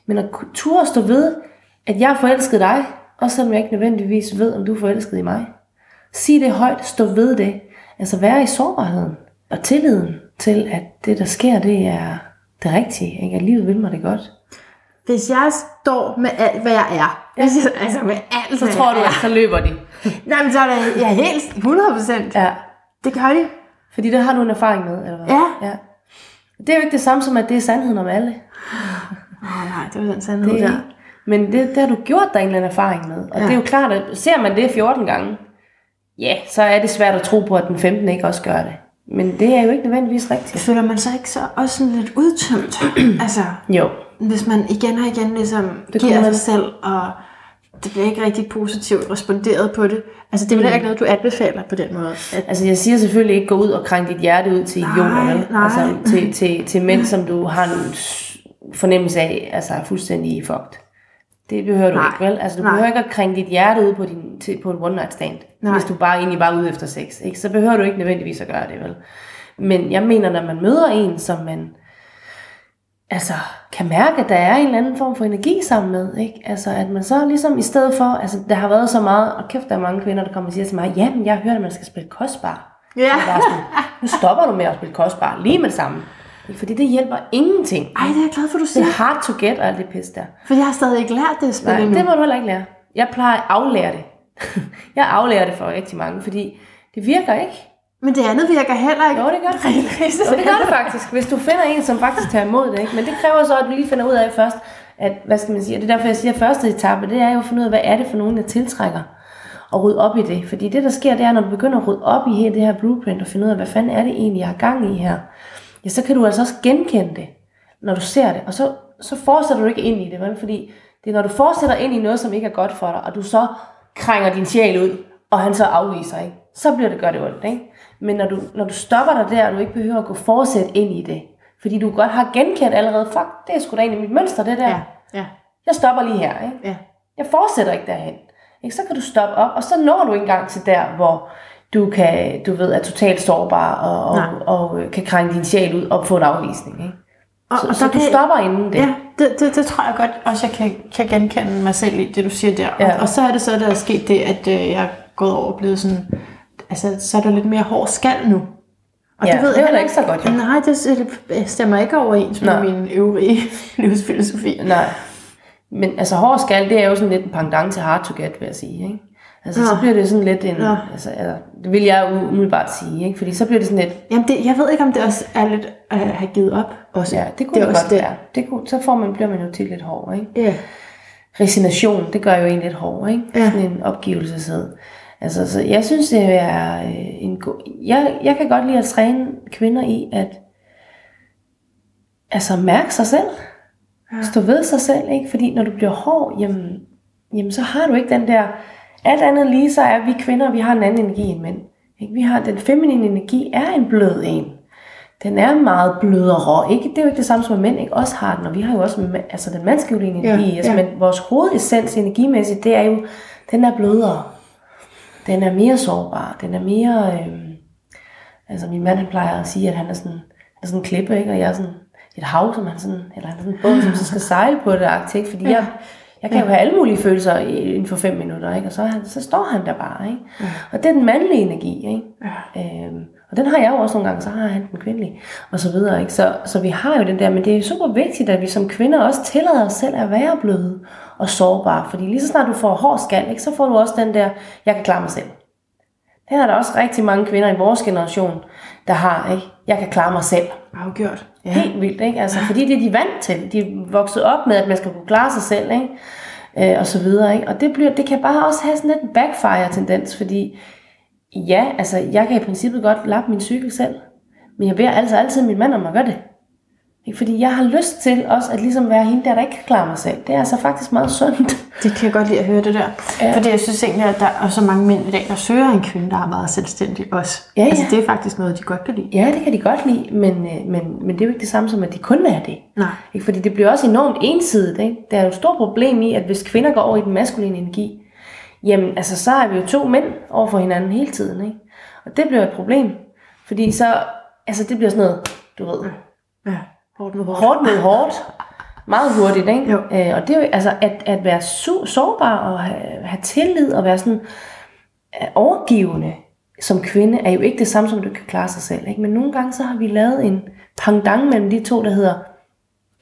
Men at turde stå ved, at jeg er forelsket dig, også selvom jeg ikke nødvendigvis ved, om du er forelsket i mig. Sig det højt, stå ved det. Altså være i sårbarheden og tilliden til, at det, der sker, det er det rigtige. Ikke? At livet vil mig det godt. Hvis jeg står med alt, hvad jeg er, ja. altså med alt, så tror du, at så løber de. Nej, men så er det ja, helt 100 procent. Ja. Det gør de. Fordi det har du en erfaring med, eller hvad? Ja. ja. Det er jo ikke det samme som, at det er sandheden om alle. Nej, nej, det er den sandhed det, der. Men det, det har du gjort dig en eller anden erfaring med. Og ja. det er jo klart, at ser man det 14 gange, ja, så er det svært at tro på, at den 15 ikke også gør det. Men det er jo ikke nødvendigvis rigtigt. Føler man sig ikke så også sådan lidt udtømt? <clears throat> altså, jo. Hvis man igen og igen ligesom det giver sig selv, og det bliver ikke rigtig positivt responderet på det. Altså, det er vel mm. ikke noget, du anbefaler på den måde? At... Altså, jeg siger selvfølgelig ikke, gå ud og krænge dit hjerte ud til idioter, Altså, til, <laughs> til, til mænd, som du har en fornemmelse af, altså er fuldstændig fucked. Det behøver du nej, ikke, vel? Altså, du nej. behøver ikke at krænge dit hjerte ud på, din, til, på en one night stand, nej. hvis du bare egentlig bare er ude efter sex. Ikke? Så behøver du ikke nødvendigvis at gøre det, vel? Men jeg mener, når man møder en, som man altså, kan mærke, at der er en eller anden form for energi sammen med. Ikke? Altså, at man så ligesom i stedet for, altså der har været så meget, og kæft, der er mange kvinder, der kommer og siger til mig, jamen jeg har hørt, at man skal spille kostbar. Ja. Yeah. nu stopper du med at spille kostbar lige med sammen. Fordi det hjælper ingenting. Ej, det er jeg glad for, du siger. Det er hard to get og alt det pis der. For jeg har stadig ikke lært det at spille Nej, endnu. det må du heller ikke lære. Jeg plejer at aflære det. <laughs> jeg aflærer det for rigtig mange, fordi det virker ikke. Men det andet virker heller ikke. Jo, det gør det. jo, <laughs> det gør det faktisk. Hvis du finder en, som faktisk tager imod det. Ikke? Men det kræver så, at du lige finder ud af først, at, hvad skal man sige, og det er derfor, jeg siger, at første etape, det er jo at finde ud af, hvad er det for nogen, der tiltrækker og rydde op i det. Fordi det, der sker, det er, når du begynder at rydde op i hele det her blueprint, og finde ud af, hvad fanden er det egentlig, jeg har gang i her, ja, så kan du altså også genkende det, når du ser det. Og så, så fortsætter du ikke ind i det, vel? fordi det er, når du fortsætter ind i noget, som ikke er godt for dig, og du så krænger din sjæl ud, og han så afviser, ikke? så bliver det godt det ondt. Ikke? Men når du, når du stopper dig der, og du ikke behøver at gå fortsæt ind i det, fordi du godt har genkendt allerede, fuck, det er sgu da egentlig mit mønster, det der. Ja, ja. Jeg stopper lige her. Ikke? Ja. Jeg fortsætter ikke derhen. Ikke? Så kan du stoppe op, og så når du engang til der, hvor du kan, du ved, er totalt sårbar og, og, og, og kan krænge din sjæl ud og få en afvisning. Ikke? Og, så, og så, så du stopper inden det. Ja, det, det, det tror jeg godt også, jeg kan, kan genkende mig selv i, det du siger der. Ja. Og, og så er det så, der er sket det, at øh, jeg er gået over og blevet sådan altså, så er der lidt mere hård skal nu. Og ja, det ved det jeg ikke så godt. Jo. Nej, det stemmer ikke overens med min øvrige <laughs> livsfilosofi. Nej. Men altså hård skal, det er jo sådan lidt en pendant til hard to get, vil jeg sige. Ikke? Altså, ja. så bliver det sådan lidt en... Ja. Altså, altså, det vil jeg umiddelbart sige, ikke? Fordi så bliver det sådan lidt... Jamen, det, jeg ved ikke, om det også er lidt at have givet op. Også. Ja, det kunne det, det godt det. være. Det kunne, så får man, bliver man jo til lidt hård, ikke? Ja. Resignation, det gør jo en lidt hård, ikke? Ja. Sådan en opgivelseshed. Altså, så jeg synes, det er øh, en god... Jeg, jeg kan godt lide at træne kvinder i at altså, mærke sig selv. Ja. Stå ved sig selv, ikke? Fordi når du bliver hård, jamen, jamen, så har du ikke den der... Alt andet lige, så er vi kvinder, vi har en anden energi end mænd. Ikke? Vi har den feminine energi, er en blød en. Den er meget blødere. Ikke? Det er jo ikke det samme som, at mænd ikke også har den. Og vi har jo også altså, den mandskablige energi. Ja, altså, ja. Men vores hovedessens energimæssigt, det er jo, den er blødere den er mere sårbar, den er mere, øh, altså min mand han plejer at sige, at han er sådan, han er sådan en klippe, ikke? og jeg er sådan et hav, som han sådan, eller han er sådan en båd, som så skal sejle på det, ikke? fordi jeg, jeg kan jo have alle mulige følelser inden for fem minutter, ikke? og så, han, så står han der bare. Ikke? Ja. Og det er den mandlige energi. Ikke? Ja. Øhm, og den har jeg jo også nogle gange, så har han den kvindelige, og så videre. Ikke? Så, så vi har jo den der, men det er super vigtigt, at vi som kvinder også tillader os selv at være bløde og sårbare. Fordi lige så snart du får hård skal, ikke, så får du også den der, jeg kan klare mig selv. Det er der også rigtig mange kvinder i vores generation, der har, ikke? Jeg kan klare mig selv. Afgjort. Ja. Helt vildt, ikke? Altså, fordi det er de vant til. De er vokset op med, at man skal kunne klare sig selv, ikke? Øh, og så videre, ikke? Og det, bliver, det kan bare også have sådan lidt en backfire-tendens, fordi ja, altså, jeg kan i princippet godt lappe min cykel selv, men jeg beder altså altid min mand om at gøre det. Ikke? Fordi jeg har lyst til også at ligesom være hende der, der ikke kan klare mig selv. Det er altså faktisk meget sundt. <laughs> Det kan jeg godt lide at høre det der. Ja. Fordi jeg synes egentlig, at der er så mange mænd i dag, der søger en kvinde, der er meget selvstændig også. Ja, ja. Altså det er faktisk noget, de godt kan lide. Ja, det kan de godt lide, men, øh, men, men det er jo ikke det samme som, at de kun have det. Nej. Ikke? Fordi det bliver også enormt ensidigt. Ikke? Der er jo et stort problem i, at hvis kvinder går over i den maskuline energi, jamen altså, så er vi jo to mænd over for hinanden hele tiden. Ikke? Og det bliver et problem. Fordi så, altså det bliver sådan noget, du ved, Ja. Hårdt med hårdt. hårdt mod hårdt, meget hurtigt, ikke? Jo. Øh, og det er jo, altså, at, at være su- sårbar og have, have tillid og være sådan øh, overgivende som kvinde, er jo ikke det samme, som at du kan klare sig selv, ikke? Men nogle gange så har vi lavet en pangdang mellem de to, der hedder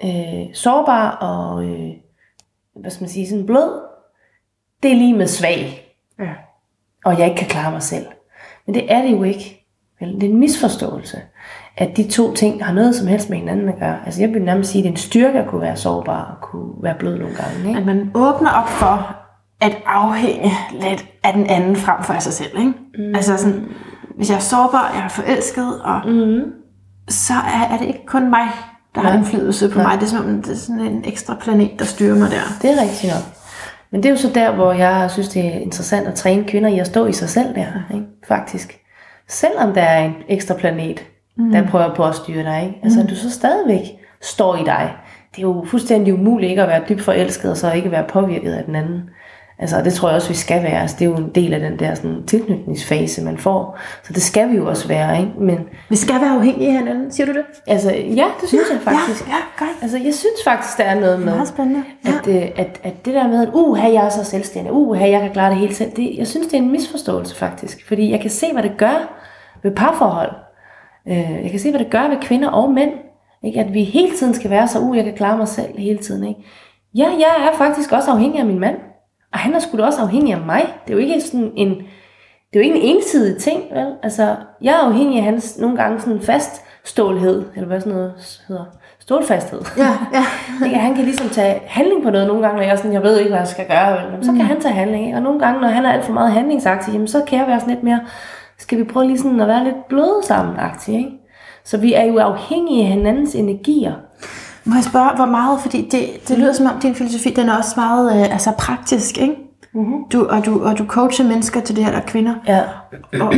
øh, sårbar og, øh, hvad skal man sige, sådan blød. Det er lige med svag, Ja. og jeg ikke kan klare mig selv. Men det er det jo ikke. Det er en misforståelse, at de to ting har noget som helst med hinanden at gøre. Altså jeg vil nærmest sige, at det er en styrke at kunne være sårbar og kunne være blød nogle gange. Ikke? At man åbner op for at afhænge lidt af den anden frem for af sig selv. Ikke? Mm. Altså sådan, hvis jeg er sårbar, jeg er forelsket, og Mm. så er, er det ikke kun mig, der har Nej. indflydelse på Nej. mig. Det er som om, det er sådan en ekstra planet, der styrer mig der. Det er rigtigt nok. Men det er jo så der, hvor jeg synes, det er interessant at træne kvinder i at stå i sig selv der, ikke? faktisk. Selvom der er en ekstra planet, mm. der prøver på at styre dig. Ikke? Altså, at du så stadigvæk står i dig. Det er jo fuldstændig umuligt ikke at være dybt forelsket, og så ikke være påvirket af den anden. Altså, og det tror jeg også, vi skal være. Altså, det er jo en del af den der sådan, tilknytningsfase, man får. Så det skal vi jo også være. Ikke? Men Vi skal være afhængige af hinanden, siger du det? altså, ja, det synes jeg faktisk. Ja, ja godt. Altså, jeg synes faktisk, der er noget med, Meget spændende. at, øh, at, at det der med, at uh, jeg er så selvstændig, uh, jeg kan klare det hele selv, det, jeg synes, det er en misforståelse faktisk. Fordi jeg kan se, hvad det gør ved parforhold. Øh, jeg kan se, hvad det gør ved kvinder og mænd. Ikke? At vi hele tiden skal være så, uh, jeg kan klare mig selv hele tiden. Ikke? Ja, jeg er faktisk også afhængig af min mand. Og han er sgu da også afhængig af mig. Det er jo ikke sådan en, det er jo ikke en ensidig ting, vel? Altså, jeg er afhængig af hans nogle gange sådan faststålhed, eller hvad sådan noget hedder, stålfasthed. Ja, ja. <laughs> Ikke? Han kan ligesom tage handling på noget nogle gange, når jeg er sådan, jeg ved ikke, hvad jeg skal gøre. Jamen, Så kan han tage handling. Ikke? Og nogle gange, når han er alt for meget handlingsaktiv, jamen, så kan jeg være sådan lidt mere, skal vi prøve lige sådan at være lidt bløde sammen ikke? Så vi er jo afhængige af hinandens energier. Må jeg spørge, hvor meget, fordi det, det lyder som om din filosofi, den er også meget øh, altså praktisk, ikke? Mm-hmm. Du, og, du, og du coacher mennesker til det her, der er kvinder. Ja. Og,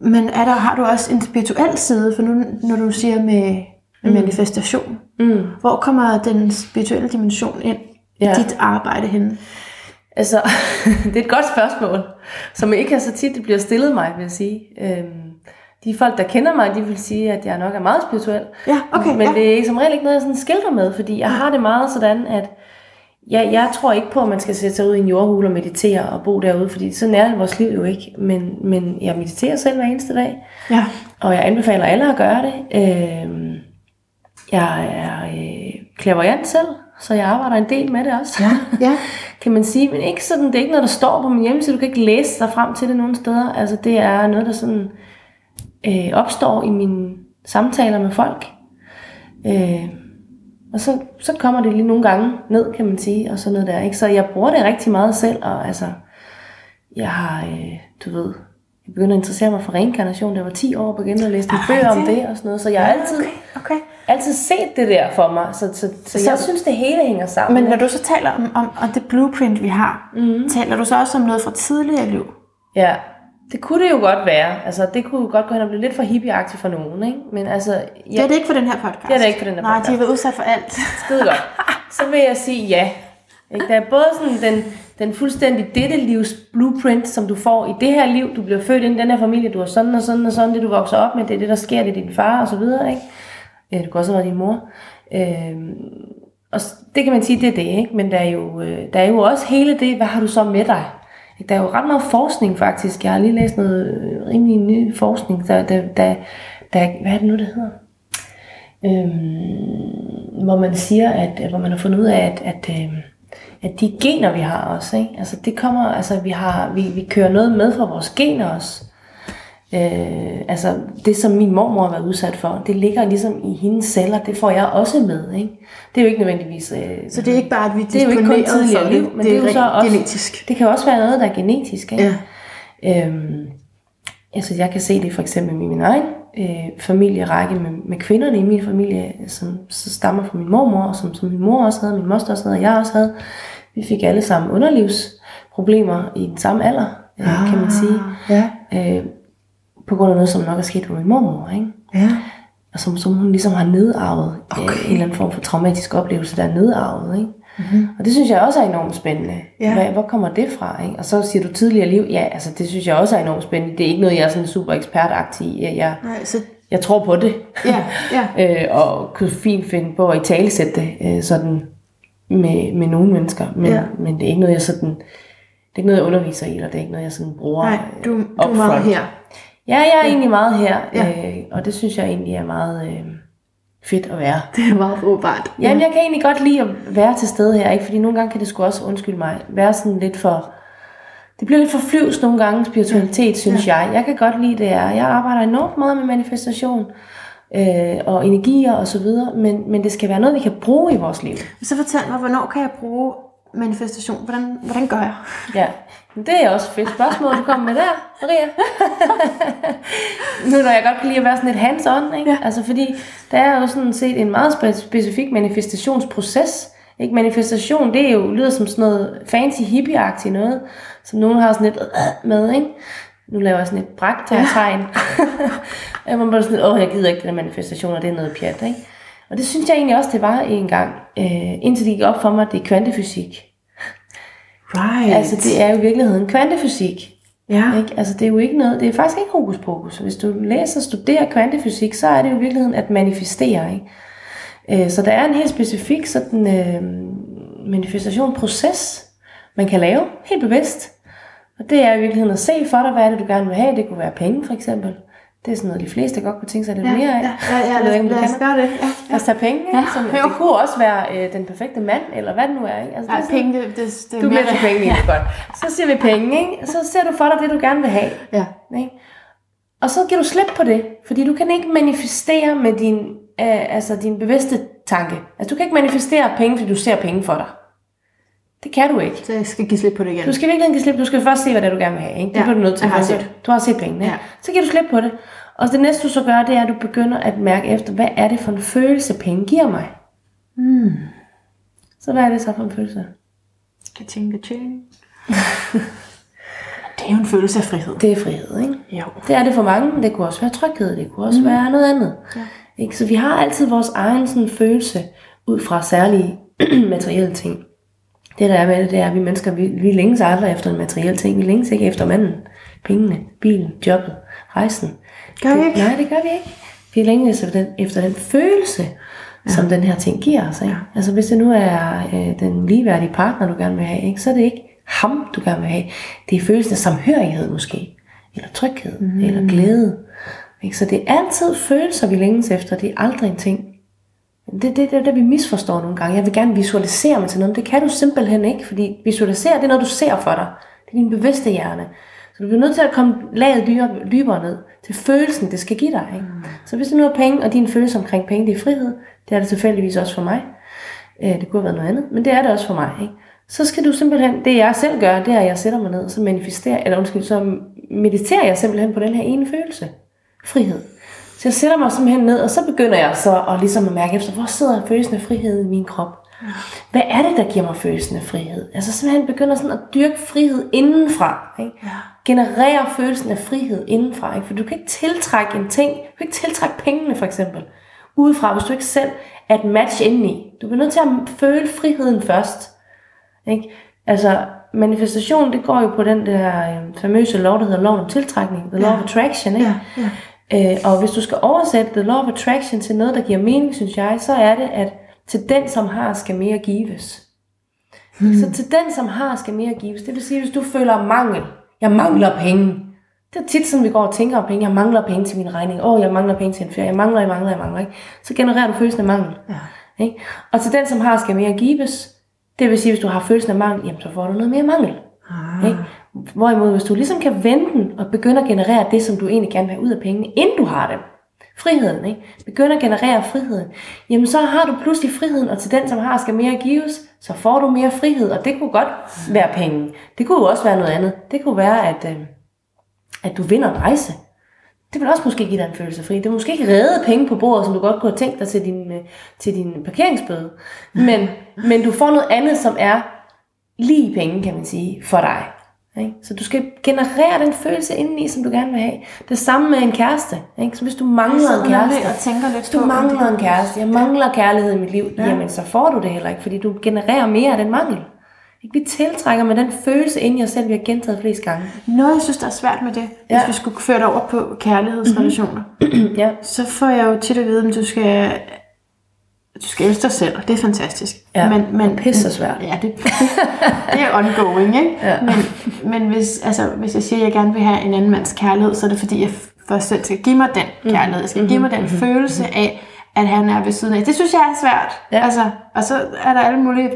men er der, har du også en spirituel side, for nu, når du siger med, med manifestation, Mm. hvor kommer den spirituelle dimension ind Ja. i dit arbejde henne? Altså, <laughs> det er et godt spørgsmål, som ikke er så tit, det bliver stillet mig, vil jeg sige. Øhm, de folk, der kender mig, de vil sige, at jeg nok er meget spirituel. Ja, okay, Men ja. det er som regel ikke noget, jeg sådan skildrer med, fordi jeg har det meget sådan, at jeg, jeg tror ikke på, at man skal sætte sig ud i en jordhule og meditere og bo derude, fordi sådan er vores liv jo ikke. Men, men jeg mediterer selv hver eneste dag, Ja, og jeg anbefaler alle at gøre det. Øhm, jeg er øh, klaverjant selv, så jeg arbejder en del med det også. ja, ja. <laughs> kan man sige, men ikke sådan, det er ikke noget, der står på min hjemmeside, du kan ikke læse dig frem til det nogen steder. Altså det er noget, der sådan øh, opstår i mine samtaler med folk. Øh, og så, så kommer det lige nogle gange ned, kan man sige, og sådan noget der. Ikke? Så jeg bruger det rigtig meget selv, og altså, jeg har, øh, du ved, jeg begyndte at interessere mig for reinkarnation, da jeg var 10 år, og begyndte at læse nogle Er bøger om det og sådan noget. Så jeg har altid, Okay, okay. Altid set det der for mig, så, så, så, Så- jeg synes, det hele hænger sammen. Men når du så taler om, om, om det blueprint, vi har, mm. taler du så også om noget fra tidligere liv? Ja, det kunne det jo godt være. Altså, det kunne jo godt gå hen og blive lidt for hippieagtigt for nogen, ikke? Men altså, ja, Det er det ikke for den her podcast. Det er det ikke for den her Nej, podcast. de har været udsat for alt. skide godt. Så vil jeg sige ja. Ikke? Der er både sådan den, den fuldstændig dette livs blueprint, som du får i det her liv. Du bliver født ind i den her familie, du har sådan og sådan og sådan, det du vokser op med, det er det, der sker, det er din far og så videre, ikke? Øh, Det kunne også have været din mor. Øh, og det kan man sige, det er det, ikke? Men der er, jo, øh, der er jo også hele det, hvad har du så med dig? Der er jo ret meget forskning faktisk. Jeg har lige læst noget øh, rimelig ny forskning, der, der, der, der hvad er det nu, det hedder? Øhm, hvor man siger, at hvor man har fundet ud af, at, at, øh, at de gener, vi har også, ikke? Altså, det kommer, altså, vi, har, vi, vi kører noget med fra vores gener også. Øh, altså, det som min mormor har været udsat for, det ligger ligesom i hendes celler, det får jeg også med, ikke? Det er jo ikke nødvendigvis... Øh, Så det er ikke bare, at vi det er jo ikke kun tidligere liv, det, men det, er jo så også... genetisk. Det kan også være noget, der er genetisk, ikke? Ja. Øhm, altså jeg kan se det for eksempel med min egen øh, familierække med, med kvinderne i min familie, som så stammer fra min mormor, og som, som min mor også havde, min moster også havde, og jeg også havde. Vi fik alle sammen underlivsproblemer i den samme alder, øh, kan man sige. Ja. Øh, på grund af noget, som nok er sket på min mormor, ikke? Ja. Og som, som hun ligesom har nedarvet. Okay. Øh, en eller anden form for traumatisk oplevelse, der er nedarvet, ikke? Mm-hmm. Og det synes jeg også er enormt spændende. Ja. Hvad, hvor kommer det fra? Ikke? Og så siger du tidligere liv. Ja, altså det synes jeg også er enormt spændende. Det er ikke noget, jeg er sådan super ekspertagtig i. Jeg, Nej, så jeg tror på det. Ja, ja. <laughs> øh, og kunne fint finde på at i tale sætte det øh, sådan med, med nogle mennesker. Men, Ja. men det er ikke noget, jeg sådan... Det er ikke noget, jeg underviser i, eller det er ikke noget, jeg sådan bruger Nej, du, øh, du er meget upfront. her. Ja, jeg er egentlig meget her, Ja. øh, og det synes jeg egentlig er meget øh, fedt at være. Det er meget brugbart. Jamen, jeg kan egentlig godt lide at være til stede her, ikke? fordi nogle gange kan det sgu også, undskyld mig, være sådan lidt for... Det bliver lidt for flyvs nogle gange, spiritualitet, synes jeg. Jeg kan godt lide det er. Jeg arbejder enormt meget med manifestation øh, og energier og så videre, men, men det skal være noget, vi kan bruge i vores liv. Så fortæl mig, hvornår kan jeg bruge manifestation? Hvordan, hvordan gør jeg? Ja, det er også et fedt spørgsmål, du kommer med der, Maria. nu når jeg godt kan lide at være sådan lidt hands-on, ikke? Ja. Altså fordi der er jo sådan set en meget spe- specifik manifestationsproces. Ikke? Manifestation, det er jo, lyder som sådan noget fancy hippie noget, som nogen har sådan lidt øh, med, ikke? Nu laver jeg sådan et bragtegn. Ja. <laughs> man bare sådan lidt, åh, jeg gider ikke den der manifestation, og det er noget pjat, ikke? Og det synes jeg egentlig også, det var en gang, øh, indtil det gik op for mig, at det er kvantefysik. Right. Altså, det er jo i virkeligheden kvantefysik. ja. Ikke? Altså, det er jo ikke noget, det er faktisk ikke hokus pokus. Hvis du læser og studerer kvantefysik, så er det jo i virkeligheden at manifestere. Ikke? Øh, Så der er en helt specifik sådan, øh, manifestationsproces, man kan lave helt bevidst. Og det er i virkeligheden at se for dig, hvad er det, du gerne vil have. Det kunne være penge, for eksempel. Det er sådan noget, de fleste godt kunne tænke sig lidt Ja, mere af. ja, ja, ja, Jeg ved ikke, om du lad os gøre det. Ja, os tage penge? Ja, Som, det kunne også være øh, den perfekte mand, eller hvad det nu er. Ikke? Altså, det er sådan- penge, det, det, det du er mere til penge, ja. godt. Så siger vi penge, ikke? Så ser du for dig det, du gerne vil have. Ja. Ikke? Og så giver du slip på det, fordi du kan ikke manifestere med din, øh, altså din bevidste tanke. Altså du kan ikke manifestere penge, fordi du ser penge for dig. Det kan du ikke. Så jeg skal give slip på det igen. Du skal virkelig give slip. Du skal først se, hvad det er, du gerne vil have. Ikke? Det Ja, bliver du nødt til. jeg har set. Du har set pengene. Ja. Så giver du slip på det. Og det næste, du så gør, det er, at du begynder at mærke efter, hvad er det for en følelse, penge giver mig? Mm. Så hvad er det så for en følelse? Kan tænke ting. <laughs> det er jo en følelse af frihed. Det er frihed, ikke? Jo. Det er det for mange, det kunne også være tryghed, det kunne også mm. være noget andet. Ja. Ikke? Så vi har altid vores egen sådan, følelse ud fra særlige <clears throat> materielle ting. Det der er med det, det er, at vi mennesker, vi, vi længes aldrig efter en materiel ting. Vi længes ikke efter manden, pengene, bilen, jobbet, rejsen. Gør vi det, ikke? Nej, det gør vi ikke. Vi længes efter den, efter den følelse, ja. som den her ting giver os. Ikke? Ja. Altså hvis det nu er øh, den ligeværdige partner, du gerne vil have, ikke? så er det ikke ham, du gerne vil have. Det er følelsen af samhørighed måske, eller tryghed, mm. eller glæde. Ikke? Så det er altid følelser, vi længes efter. Det er aldrig en ting. Det er det, det, det, vi misforstår nogle gange. Jeg vil gerne visualisere mig til noget, men det kan du simpelthen ikke, fordi visualisere, det er noget, du ser for dig. Det er din bevidste hjerne. Så du bliver nødt til at komme laget dybere, dybere ned til følelsen, det skal give dig. Ikke? Mm. Så hvis det nu er penge, og din følelse omkring penge, det er frihed, det er det tilfældigvis også for mig. Øh, det kunne have været noget andet, men det er det også for mig. Ikke? Så skal du simpelthen, det jeg selv gør, det er, at jeg sætter mig ned, og så manifesterer, eller undskyld, så mediterer jeg simpelthen på den her ene følelse. Frihed. Så jeg sætter mig simpelthen ned, og så begynder jeg så at, ligesom at mærke efter, hvor sidder følelsen af frihed i min krop? Hvad er det, der giver mig følelsen af frihed? Altså simpelthen begynder sådan at dyrke frihed indenfra. Ikke? Ja. Generere følelsen af frihed indenfra. Ikke? For du kan ikke tiltrække en ting. Du kan ikke tiltrække pengene for eksempel. Udefra, hvis du ikke selv er et match indeni. Du bliver nødt til at føle friheden først. Ikke? Altså manifestation, det går jo på den der øh, famøse lov, der hedder loven om tiltrækning. The law Ja. of attraction. Ikke? Ja, ja. Øh, og hvis du skal oversætte The Law of Attraction til noget, der giver mening, synes jeg, så er det, at til den, som har, skal mere gives. Hmm. Så til den, som har, skal mere gives. Det vil sige, hvis du føler mangel. Jeg mangler penge. Det er tit sådan, vi går og tænker om penge. Jeg mangler penge til min regning. Åh, oh, jeg mangler penge til en ferie. Jeg mangler, jeg mangler, jeg mangler. Ikke? Så genererer du følelsen af mangel. Ja. Ikke? Og til den, som har, skal mere gives. Det vil sige, hvis du har følelsen af mangel, jamen, så får du noget mere mangel. Ah. Ikke? Hvorimod, hvis du ligesom kan vende den og begynde at generere det, som du egentlig gerne vil have ud af pengene, inden du har det, friheden, ikke? begynder at generere friheden, jamen så har du pludselig friheden, og til den, som har, skal mere gives, så får du mere frihed, og det kunne godt være penge. Det kunne jo også være noget andet. Det kunne være, at, øh, at du vinder en rejse. Det vil også måske give dig en følelse af. Det vil måske ikke redde penge på bordet, som du godt kunne have tænkt dig til din, øh, til din parkeringsbøde. Men, men du får noget andet, som er lige penge, kan man sige, for dig. Ikke? Så du skal generere den følelse indeni, som du gerne vil have. Det samme med en kæreste. Ikke? Så hvis du mangler en kæreste, og tænker lidt hvis du mangler en kæreste, jeg mangler kærlighed i mit liv, Ja. ja. jamen så får du det heller ikke, fordi du genererer mere af den mangel. Ikke? Vi tiltrækker med den følelse ind i os selv, vi har gentaget flest gange. Noget, jeg synes, der er svært med det, hvis Ja. vi skulle føre det over på kærlighedsrelationer, <clears throat> ja. så får jeg jo tit at vide, at du skal, du skal elske dig selv, og det er fantastisk. Ja, men, men, pisse svært. Ja, det, <laughs> det er ongoing, ikke? Ja. Men, men hvis, altså, hvis jeg siger, at jeg gerne vil have en anden mands kærlighed, så er det fordi, jeg først selv skal give mig den Mm. kærlighed. Jeg skal give mig den følelse af, at han er ved siden af. Det synes jeg er svært. Ja. Altså, og så er der alle mulige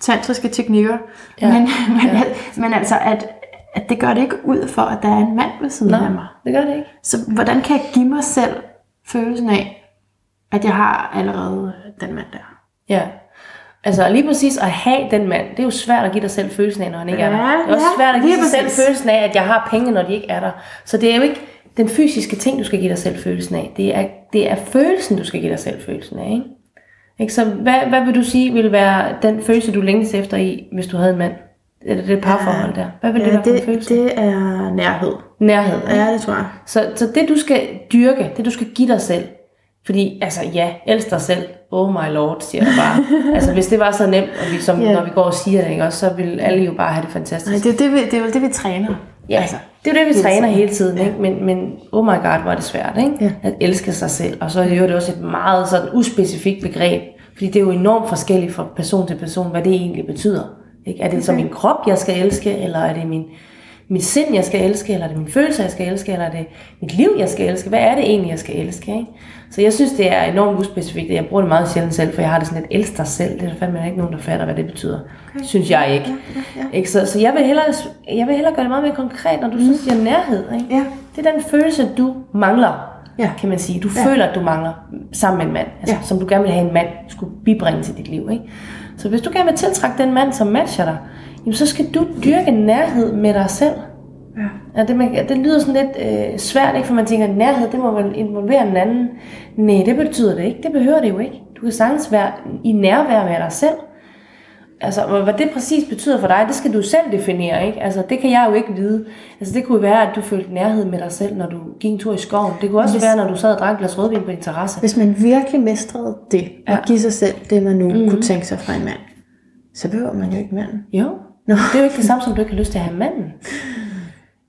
tantriske teknikker. Ja. Men, <laughs> men, Ja. men altså, at, at det gør det ikke ud for, at der er en mand ved siden Nå, af mig. det gør det ikke. Så hvordan kan jeg give mig selv følelsen af, at jeg har allerede den mand der? Ja. Altså lige præcis at have den mand, det er jo svært at give dig selv følelsen af, når han ikke er der. Ja, Det er også ja, svært at give sig selv præcis. følelsen af, at jeg har penge, når de ikke er der. Så det er jo ikke den fysiske ting, du skal give dig selv følelsen af. Det er, det er følelsen, du skal give dig selv følelsen af. Ikke? Ikke? Så hvad, hvad vil du sige ville være den følelse, du længes efter i, hvis du havde en mand? Eller det parforhold der. Hvad vil det være for en følelse? det er nærhed. Nærhed. ikke? Ja, det tror jeg. Så, så det du skal dyrke, det du skal give dig selv, fordi altså ja, elsk dig selv, oh my lord, siger jeg bare. <laughs> altså hvis det var så nemt, og vi, som, Ja. når vi går og siger det, ikke, også, så vil alle jo bare have det fantastisk. Nej, det er, det, vi, det er det, vi træner. Ja, altså, det er det, vi hele træner tiden. hele tiden, ikke? Men, men oh my god, hvor er det svært, ikke? Ja. At elske sig selv. Og så er det jo også et meget sådan uspecifikt begreb, fordi det er jo enormt forskelligt fra person til person, hvad det egentlig betyder. Ikke? Er det så min krop, jeg skal elske, eller er det min, mit sind, jeg skal elske, eller er det min følelse, jeg skal elske, eller er det mit liv, jeg skal elske? Hvad er det egentlig, jeg skal elske? Ikke? Så jeg synes, det er enormt uspecifikt. Jeg bruger det meget sjældent selv, for jeg har det sådan lidt, elsk dig selv. Det er der fandme ikke nogen, der fatter, hvad det betyder. Okay. Synes jeg ikke. Ja, ja. Ikke? Så, så jeg, vil hellere, jeg vil hellere gøre det meget mere konkret, når du så siger nærhed. Ikke? Ja. Det er den følelse, du mangler, Ja. kan man sige. Du Ja. føler, at du mangler sammen med en mand, altså, Ja. som du gerne vil have en mand skulle bibringe til dit liv. Ikke? Så hvis du gerne vil tiltrække den mand, som matcher dig, jamen, så skal du dyrke nærhed med dig selv. Ja. Ja, det, man, det lyder sådan lidt øh, svært, ikke? for man tænker, at nærhed, det må vel involvere en anden. Nej, det betyder det ikke. Det behøver det jo ikke. Du kan sagtens være i nærvær med dig selv. Altså, og hvad det præcis betyder for dig, det skal du selv definere, ikke? Altså, det kan jeg jo ikke vide. Altså, det kunne være, at du følte nærhed med dig selv, når du gik en tur i skoven. Det kunne også Hvis- være, når du sad og drak et glas rødvin på din terrasse. Hvis man virkelig mestrede det, at Ja. give sig selv det, man nu mm. kunne tænke sig fra en mand, så behøver man jo ikke manden. Jo. Nå. Det er jo ikke det samme, som du ikke har lyst til at have manden.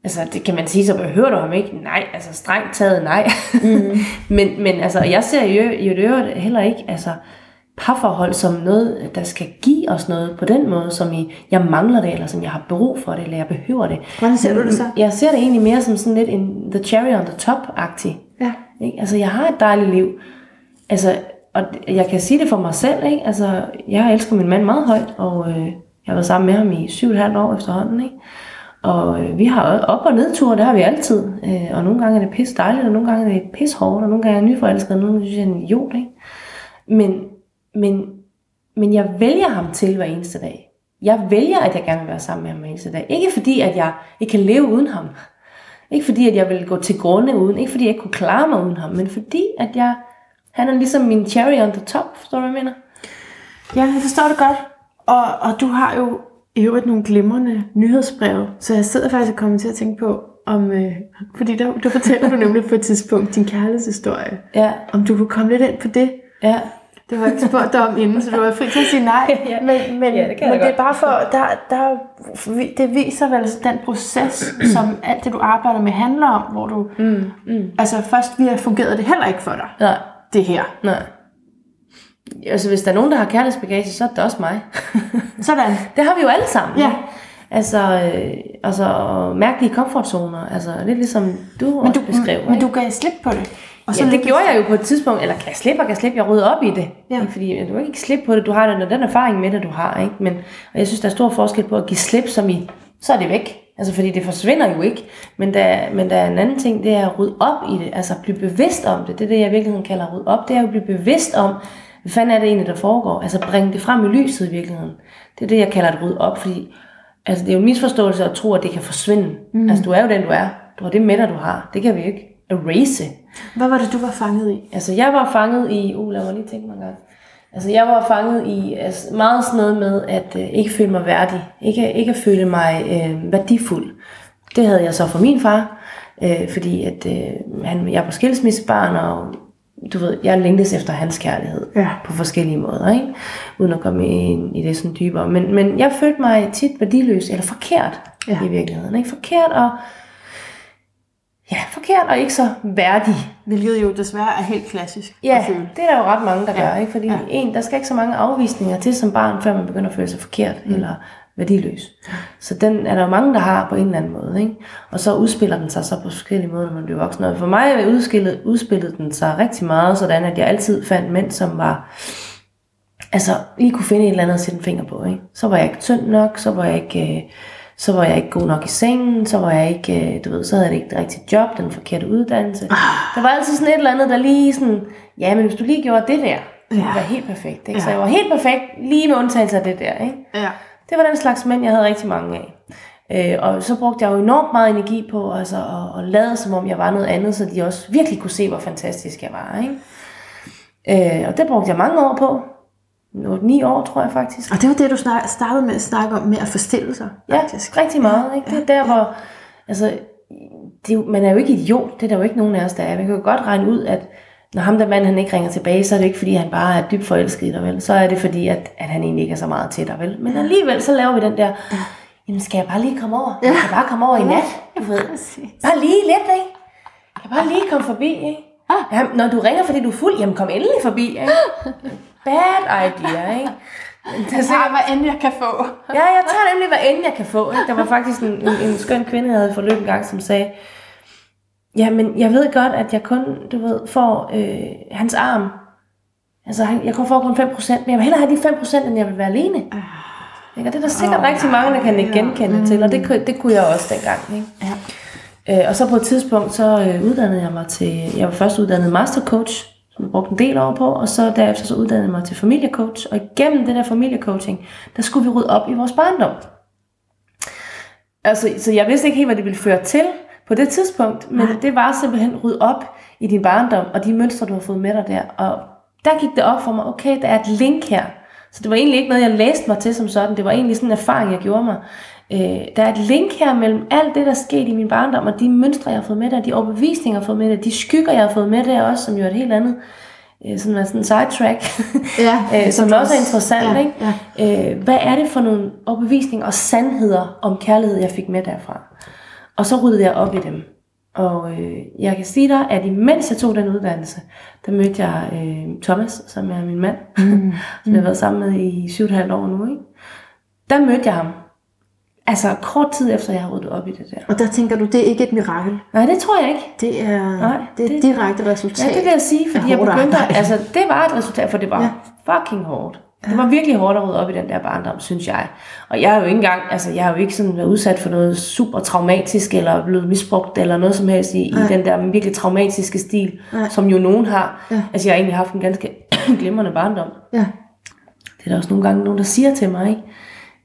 Altså, det kan man sige, så behøver du ham ikke. Nej, altså strengt taget nej. Mm. <laughs> men, men altså, jeg ser jo i øvrigt heller ikke altså, parforhold som noget, der skal give os noget på den måde, som i, jeg mangler det, eller som jeg har brug for det, eller jeg behøver det. Hvordan ser du det så? Jeg ser det egentlig mere som sådan lidt en the cherry on the top-agtig. Ja. Ikke? Altså, jeg har et dejligt liv. Altså, og jeg kan sige det for mig selv, ikke? Altså, jeg elsker min mand meget højt, og øh, jeg har været sammen med ham i syv og et halvt år efterhånden, ikke? Og øh, vi har op- og nedture, det har vi altid. Øh, og nogle gange er det pis dejligt, og nogle gange er det pis hårdt, og nogle gange er jeg nyforelsket, og nogle gange synes jeg, er en idiot, ikke? Men, men, men jeg vælger ham til hver eneste dag. Jeg vælger, at jeg gerne vil være sammen med ham hver eneste dag. Ikke fordi, at jeg ikke kan leve uden ham. Ikke fordi, at jeg vil gå til grunde uden. Ikke fordi, jeg ikke kunne klare mig uden ham. Men fordi, at jeg, han er ligesom min cherry on the top. Forstår du, hvad jeg mener? Ja, jeg forstår det godt. Og, og du har jo i øvrigt nogle glimrende nyhedsbreve, så jeg sidder faktisk og kommer til at tænke på, om, øh, fordi der, du fortæller du nemlig på et tidspunkt din kærlighedshistorie, Ja, om du kunne komme lidt ind på det. ja. Det var ikke spurgt dig om inden, så du var fri til at sige nej. <laughs> Ja. Men, men, Ja, det men det er bare for, der, der, det viser vel altså den proces, <clears throat> som alt det, du arbejder med, handler om, hvor du, Mm, mm. altså først vi har fungeret det heller ikke for dig, Nej, det her. nej. Altså, hvis der er nogen, der har kærlighedsbagage, så er det også mig. <laughs> Sådan. det har vi jo alle sammen. Ja. Altså, øh, altså mærkelige komfortzoner. Altså, lidt ligesom du Men også du, beskrev. men ikke? du gav slip på det. Og ja, det gjorde jeg jo på et tidspunkt, eller kan jeg slippe, og kan jeg slippe, jeg rydde op i det. Ja. Ikke? Fordi du kan ikke slippe på det, du har den, den erfaring med det, du har. Ikke? Men, og jeg synes, der er stor forskel på at give slip, som i, så er det væk. Altså fordi det forsvinder jo ikke. Men der, men der er en anden ting, det er at rydde op i det. Altså blive bevidst om det. Det er det, jeg i virkeligheden kalder at rydde op. Det er at blive bevidst om, hvad fanden er det egentlig, der foregår. Altså bringe det frem i lyset i virkeligheden. Det er det, jeg kalder at rydde op. Fordi altså, det er jo en misforståelse at tro, at det kan forsvinde. Mm. Altså du er jo den, du er. Du har det med dig, du har. Det kan vi ikke erase. Hvad var det, du var fanget i? Altså, jeg var fanget i... Uh, lad mig lige tænke mig en gang. Altså, jeg var fanget i altså, meget sådan noget med, at øh, ikke føle mig værdig. Ikke, ikke at føle mig øh, værdifuld. Det havde jeg så for min far, øh, fordi at, øh, han, jeg var skilsmissebarn, og du ved, jeg længtes efter hans kærlighed Ja. på forskellige måder, ikke? uden at komme ind i det sådan dybere. Men, men jeg følte mig tit værdiløs, eller forkert Ja. i virkeligheden. Ikke? Forkert og ja, forkert og ikke så værdig. Hvilket jo desværre er helt klassisk Ja, at føle. det er der jo ret mange, der Ja. gør. Ikke? Fordi ja. en, der skal ikke så mange afvisninger til som barn, før man begynder at føle sig forkert mm. eller værdiløs. Så den er der jo mange, der har på en eller anden måde. Ikke? Og så udspiller den sig så på forskellige måder, når man bliver voksen. Og for mig udspillede, udspillede den sig rigtig meget, sådan at jeg altid fandt mænd, som var altså lige kunne finde et eller andet at sætte en finger på. Ikke? Så var jeg ikke tynd nok, så var jeg ikke, øh, så var jeg ikke god nok i sengen, så var jeg ikke, øh, du ved, så havde jeg ikke det rigtige job, den forkerte uddannelse. Der var altid sådan et eller andet, der lige sådan, ja, men hvis du lige gjorde det der, så Ja. det være helt perfekt. Ikke? Så Ja. jeg var helt perfekt, lige med undtagelse af det der. Ikke? Ja. Det var den slags mænd, jeg havde rigtig mange af. Øh, og så brugte jeg jo enormt meget energi på altså, at, at lade, som om jeg var noget andet, så de også virkelig kunne se, hvor fantastisk jeg var. Ikke? Øh, og det brugte jeg mange år på. 9 år, tror jeg faktisk. Og det var det, du snak, startede med at snakke om, med at forstille sig, Ja, faktisk. rigtig meget. Ikke? Det er der, hvor... Altså, det man er jo ikke idiot. Det er der jo ikke nogen af os, der er. Man kan jo godt regne ud, at når ham der mand, han ikke ringer tilbage, så er det ikke, fordi han bare er dybt forelsket i dig, vel? Så er det fordi, at, at han egentlig ikke er så meget til dig, vel? Men alligevel, så laver vi den der, jamen skal jeg bare lige komme over? Jeg kan bare komme over i nat, du ved. Bare lige lidt, ikke? Jeg kan bare lige komme forbi, ikke? Ja, når du ringer, fordi du er fuld, jamen kom endelig forbi, ikke? Bad idea, ikke? <laughs> Der er Ja, hvad end jeg kan få. Ja, jeg tager nemlig, hvad end jeg kan få. Ikke? Der var faktisk en, en, en skøn kvinde, jeg havde forløbet en gang, som sagde, ja, men jeg ved godt, at jeg kun, du ved, får øh, hans arm. Altså, jeg kun får kun 5%, men jeg vil hellere have de 5%, end jeg vil være alene. Ikke? Og det er der sikkert Åh, rigtig mange, der kan ikke genkende til, og det, kunne- det kunne jeg også dengang. Ikke? Ja. Øh, og så på et tidspunkt, så øh, uddannede jeg mig til, jeg var først uddannet mastercoach, som jeg brugte en del år på, og så derefter så uddannede jeg mig til familiecoach, og igennem det der familiecoaching, der skulle vi rydde op i vores barndom. Altså, så jeg vidste ikke helt, hvad det ville føre til på det tidspunkt, men det var simpelthen rydde op i din barndom, og de mønstre, du har fået med dig der. Og der gik det op for mig, okay, der er et link her. Så det var egentlig ikke noget, jeg læste mig til som sådan. Det var egentlig sådan en erfaring, jeg gjorde mig. Øh, der er et link her mellem alt det, der skete i min barndom, og de mønstre, jeg har fået med der, de overbevisninger, jeg har fået med der, de skygger, jeg har fået med der også, som jo er et helt andet, øh, sådan, sådan en sidetrack, Ja, <laughs> øh, som også er interessant. Ja, ikke? Øh, hvad er det for nogle overbevisninger og sandheder om kærlighed, jeg fik med derfra? Og så ryddede jeg op i dem. Og øh, jeg kan sige dig, at imens jeg tog den uddannelse, der mødte jeg øh, Thomas, som er min mand, <laughs> mm. som jeg har været sammen med i syv og et halvt år nu. Ikke? Der mødte jeg ham. Altså kort tid efter, jeg har ryddet op i det der. Og der tænker du, det er ikke et mirakel. Nej, det tror jeg ikke. Det er, Nej, det er det- direkte resultat. Ja, det vil jeg sige, fordi jeg begyndte, arbejde. altså det var et resultat, for det var ja. fucking hårdt. Det var virkelig hårdt at rydde op i den der barndom, synes jeg. Og jeg har jo ikke engang, altså jeg har jo ikke sådan været udsat for noget super traumatisk, eller blevet misbrugt, eller noget som helst i, i den der virkelig traumatiske stil, Nej. som jo nogen har. Ja. Altså jeg har egentlig haft en ganske <clears throat> glimrende barndom. Ja. Det er der også nogle gange nogen, der siger til mig, ikke?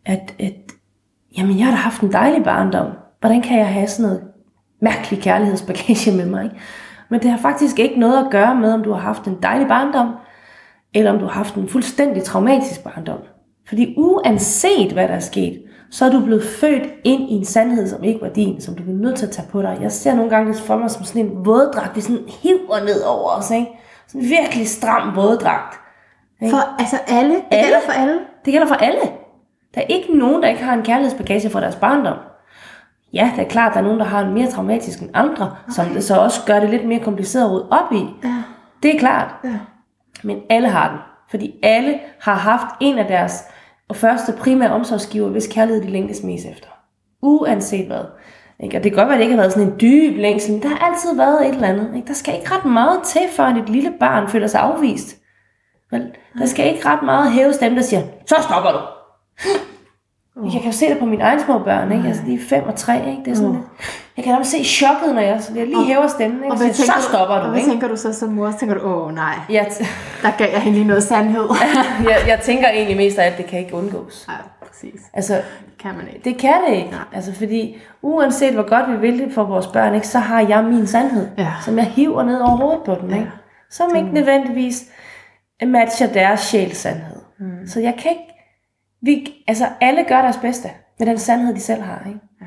At, at jamen jeg har da haft en dejlig barndom. Hvordan kan jeg have sådan noget mærkelig kærlighedsbagage med mig? Ikke? Men det har faktisk ikke noget at gøre med, om du har haft en dejlig barndom, eller om du har haft en fuldstændig traumatisk barndom. Fordi uanset hvad der er sket, så er du blevet født ind i en sandhed, som ikke var din, som du bliver nødt til at tage på dig. Jeg ser nogle gange det for mig som sådan en våddragt, vi sådan hiver ned over os. Ikke? Sådan en virkelig stram våddragt. For altså alle, det Alle? gælder for alle. Det gælder for alle. Der er ikke nogen, der ikke har en kærlighedsbagage fra deres barndom. Ja, det er klart, at der er nogen, der har en mere traumatisk end andre, okay. som det så også gør det lidt mere kompliceret at rydde op i. Ja. Det er klart. Ja. Men alle har den. Fordi alle har haft en af deres første primære omsorgsgiver, hvis kærlighed de længes mest efter. Uanset hvad. Ikke? Og det kan godt være, at det ikke har været sådan en dyb længsel, men der har altid været et eller andet. Ikke? Der skal ikke ret meget til, før et lille barn føler sig afvist. Vel? Der skal ikke ret meget hæve stemme, der siger, så stopper du. Jeg kan jo se det på mine egne små børn, ikke? Altså, de er 5 og 3, ikke? Det er sådan Uh. lidt, jeg kan nærmest se chokket, når jeg, jeg lige hæver stemmen, ikke? Og Og hvad tænker så stopper og du, hvad ikke? tænker du så som mor? Så tænker du, åh nej, Jeg, t- der gav jeg hende lige noget sandhed. <laughs> jeg, jeg tænker egentlig mest af, at det kan ikke undgås. Nej. præcis. Altså, Det kan man ikke. det kan det ikke. Altså, fordi uanset hvor godt vi vil det for vores børn, ikke, så har jeg min sandhed, Ja. som jeg hiver ned over hovedet på dem. Ikke? Som ikke nødvendigvis matcher deres sjæls sandhed. Mm. Så jeg kan ikke... Vi, altså, alle gør deres bedste med den sandhed, de selv har. Ikke? Ja.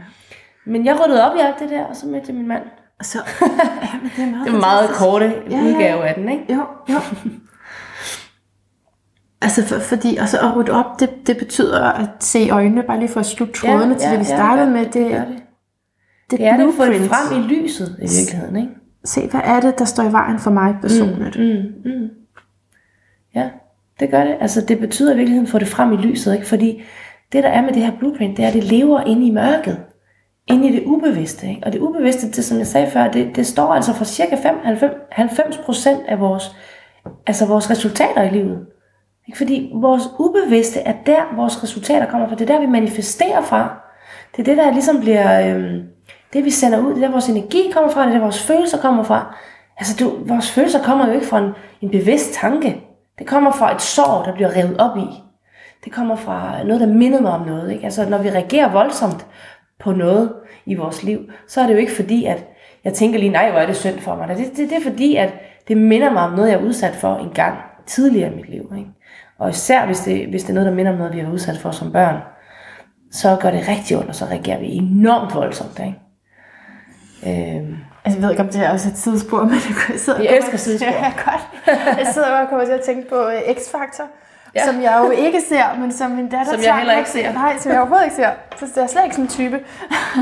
Men jeg ryddede op i alt det der, og så mødte jeg min mand. Og så, <laughs> ja, men det er meget, Det en meget korte Ja, ja. udgave af den, ikke? Jo, jo. Altså, for, fordi og så at rydde op, det, det betyder at se øjnene, bare lige for at slutte trådene ja, til det, vi startede ja, med. Det, det det. det, Det er det få det frem i lyset i virkeligheden, ikke? Se, hvad er det, der står i vejen for mig personligt? Mm, mm. Ja, det gør det. Altså, det betyder i virkeligheden at få det frem i lyset, ikke? Fordi det, der er med det her blueprint, det er, at det lever inde i mørket. Inde i det ubevidste, ikke? Og det ubevidste, det, som jeg sagde før, det, det står altså for cirka 95 procent af vores, altså vores resultater i livet. Ikke? Fordi vores ubevidste er der, vores resultater kommer fra. Det er der, vi manifesterer fra. Det er det, der ligesom bliver... Øh, det, vi sender ud. Det er der, vores energi kommer fra. Det er der, vores følelser kommer fra. Altså, du, vores følelser kommer jo ikke fra en, en bevidst tanke. Det kommer fra et sår, der bliver revet op i. Det kommer fra noget, der minder mig om noget. Ikke? Altså, når vi reagerer voldsomt på noget i vores liv, så er det jo ikke fordi, at jeg tænker lige, nej, hvor er det synd for mig. Det, det, det er fordi, at det minder mig om noget, jeg er udsat for en gang tidligere i mit liv. Ikke? Og især hvis det, hvis det er noget, der minder om noget, vi har udsat for som børn, så gør det rigtig ondt, og så reagerer vi enormt voldsomt. Ikke? Øhm, Altså, jeg ved ikke, om det er også et sidespor, <laughs> men jeg sidder Jeg elsker sidespor. Ja, <laughs> godt. Jeg sidder og kommer til at tænke på uh, X-Factor, Ja. som jeg jo ikke ser, men som min datter Som jeg heller ikke ser. Nej, som jeg overhovedet ikke ser. Så det er slet ikke sådan en type.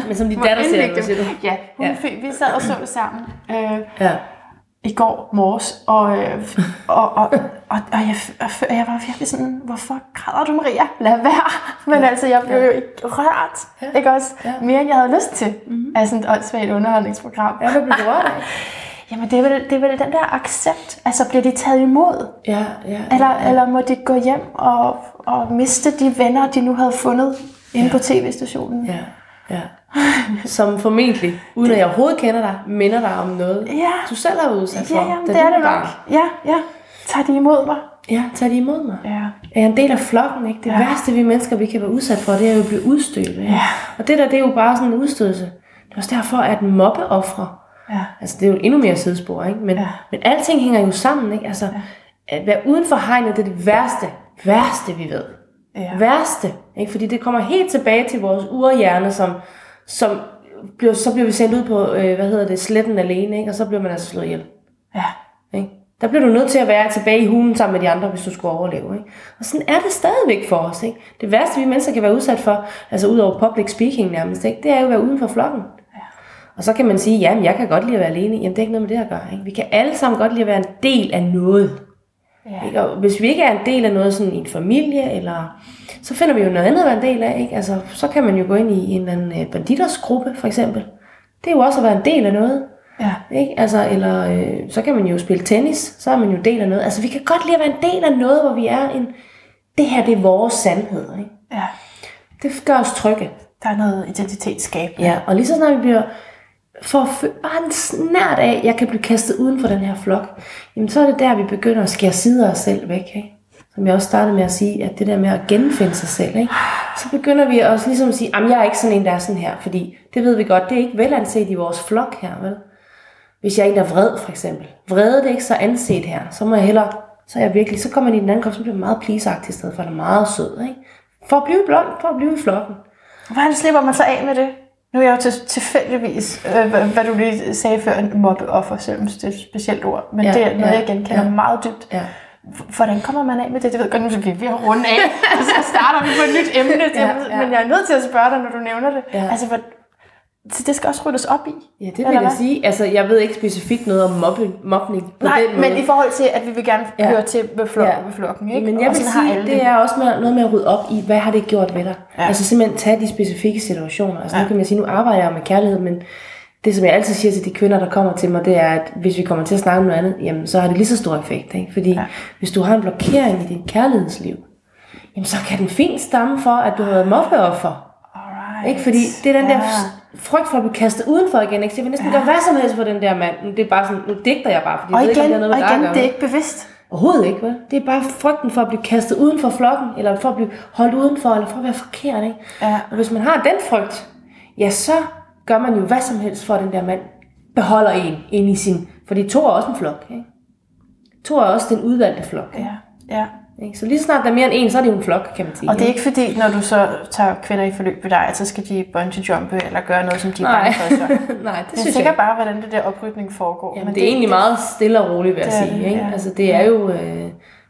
men som din datter ser, hvad siger du? Ja, hun Ja. ja. Fik, vi sad og så det sammen øh, Ja. I går morges, og, øh, og, og, og, og, jeg, og jeg var virkelig sådan, hvorfor græder du, Maria? Lad være. Men altså, jeg blev jo ikke rørt, Ja. ikke også? Ja. Mere end jeg havde lyst til, mm-hmm. af sådan et åndssvagt underholdningsprogram. Ja, hvad blev du rørt af? <laughs> Jamen, det er, vel, det er vel den der accept. Altså, bliver de taget imod? Ja, ja. Eller, eller må de gå hjem og, og miste de venner, de nu havde fundet inde på tv-stationen? Ja, ja. Som formentlig, uden at jeg overhovedet kender dig, minder dig om noget, Ja. du selv har udsat for. Ja, jamen, det er det nok. Ja, ja. Tager de imod mig? Ja, tag det imod mig. Ja. Er jeg en del af flokken, ikke? Det ja. Ja. værste, vi mennesker, vi kan være udsat for, det er jo at blive udstødt. Ja. Og det der, det er jo bare sådan en udstødelse. Det er også derfor, at mobbeoffre, Ja. altså det er jo endnu mere sidespor, ikke? Men, ja. Ja. men alting hænger jo sammen, ikke? Altså, at være uden for hegnet, det er det værste, værste vi ved. Ja. Værste, ikke? Fordi det kommer helt tilbage til vores urhjerne, som, som bliver, så bliver vi sendt ud på, øh, hvad hedder det, sletten alene, ikke? Og så bliver man altså slået ihjel. Ja. Ikke? Der bliver du nødt til at være tilbage i hulen sammen med de andre, hvis du skulle overleve. Ikke? Og sådan er det stadigvæk for os. Ikke? Det værste, vi mennesker kan være udsat for, altså ud over public speaking nærmest, ikke? det er jo at være uden for flokken. Og så kan man sige, jamen jeg kan godt lide at være alene. Jamen det er ikke noget med det at gøre. Ikke? Vi kan alle sammen godt lide at være en del af noget. Ja. Ikke? Og hvis vi ikke er en del af noget sådan i en familie, eller, så finder vi jo noget andet at være en del af. Ikke? Altså, så kan man jo gå ind i en eller anden øh, banditersgruppe, for eksempel. Det er jo også at være en del af noget. Ja. Ikke? Altså, eller øh, så kan man jo spille tennis, så er man jo del af noget. Altså, vi kan godt lide at være en del af noget, hvor vi er en... Det her, det er vores sandhed. Ikke? ja. Det gør os trygge. Der er noget identitetsskab. Ja, og lige så snart vi bliver for bare en snært af, at jeg kan blive kastet uden for den her flok, jamen så er det der, vi begynder at skære sider af os selv væk. Ikke? Som jeg også startede med at sige, at det der med at genfinde sig selv, ikke? så begynder vi også ligesom at sige, at jeg er ikke sådan en, der er sådan her, fordi det ved vi godt, det er ikke velanset i vores flok her, vel? Hvis jeg er en, der er vred, for eksempel. Vrede, det er ikke så anset her. Så må jeg hellere, så er jeg virkelig, så kommer man i den anden krop, så bliver meget pleaseagtig i stedet for, at er meget sød, ikke? For at blive blond, for at blive i flokken. Hvordan slipper man så af med det? Nu er jeg jo til, tilfældigvis, øh, hvad, du lige sagde før, en mobbeoffer, selvom det er et specielt ord. Men Ja, det er noget, ja, jeg genkender ja. meget dybt. Ja. Hvordan kommer man af med det? Det ved jeg godt, nu er vi at runde af, <laughs> og så starter vi på et nyt emne. Ja, ja. Men jeg er nødt til at spørge dig, når du nævner det. Ja. Altså, hvad, så det skal også ryddes op i. Ja, det vil jeg sige. Altså, jeg ved ikke specifikt noget om mobning, mobning på Nej, den måde. men i forhold til, at vi vil gerne Ja. høre til ved, flok, Ja. ved flokken, ikke? Men jeg Og vil sige, det er også med, noget med at rydde op i, hvad har det gjort ved dig? Ja. Altså simpelthen tage de specifikke situationer. Altså ja. nu kan man sige, nu arbejder jeg med kærlighed, men det som jeg altid siger til de kvinder, der kommer til mig, det er, at hvis vi kommer til at snakke om noget andet, jamen så har det lige så stor effekt. Ikke? Fordi ja. Hvis du har en blokering i dit kærlighedsliv, jamen så kan den fint stamme for, at du har været mobbeoffer. Alright. Ikke? Fordi det er den ja. der frygt for at blive kastet udenfor igen. Ikke? Så jeg vil næsten ja. gøre hvad som helst for den der mand. Det er bare sådan, nu digter jeg bare, fordi Og jeg ved ikke, om igen, det har noget og igen det er ikke bevidst. Overhovedet ikke, vel? Det er bare frygten for at blive kastet uden for flokken, eller for at blive holdt udenfor, eller for at være forkert, ikke? Ja. Og hvis man har den frygt, ja, så gør man jo hvad som helst for, at den der mand beholder en ind i sin... Fordi to er også en flok, ikke? To er også den udvalgte flok. Ikke? Ja. ja. Ikke? Så lige så snart der er mere end en, så er det jo en flok, kan man sige. Og det er ikke? fordi, når du så tager kvinder i forløb ved dig, at så skal de bungee jumpe eller gøre noget, som de er Nej, bange for. Så. <laughs> Nej det Jeg synes jeg ikke. bare, hvordan det der oprydning foregår. Jamen, det er egentlig meget stille og roligt, vil jeg Det sige. det, Ikke? ja. Altså, det er jo... Øh,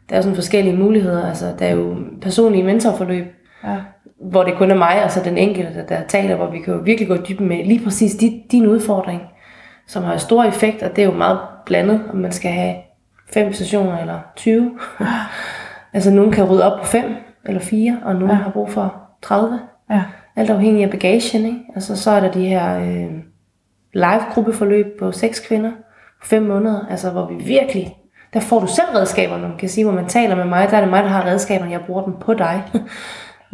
der er jo sådan forskellige muligheder. Altså, der er jo personlige mentorforløb, Ja. hvor det kun er mig, og så den enkelte, der, taler, hvor vi kan jo virkelig gå dybden med lige præcis din, din udfordring, som har stor effekt, og det er jo meget blandet, om man skal have fem sessioner eller 20. <laughs> altså, nogen kan rydde op på fem eller fire, og nogen ja. har brug for 30. Ja. Alt afhængig af bagagen, ikke? Altså, så er der de her øh, live-gruppeforløb på seks kvinder på fem måneder, altså hvor vi virkelig, der får du selv redskaberne, man kan sige, hvor man taler med mig, der er det mig, der har redskaberne, jeg bruger dem på dig. <laughs>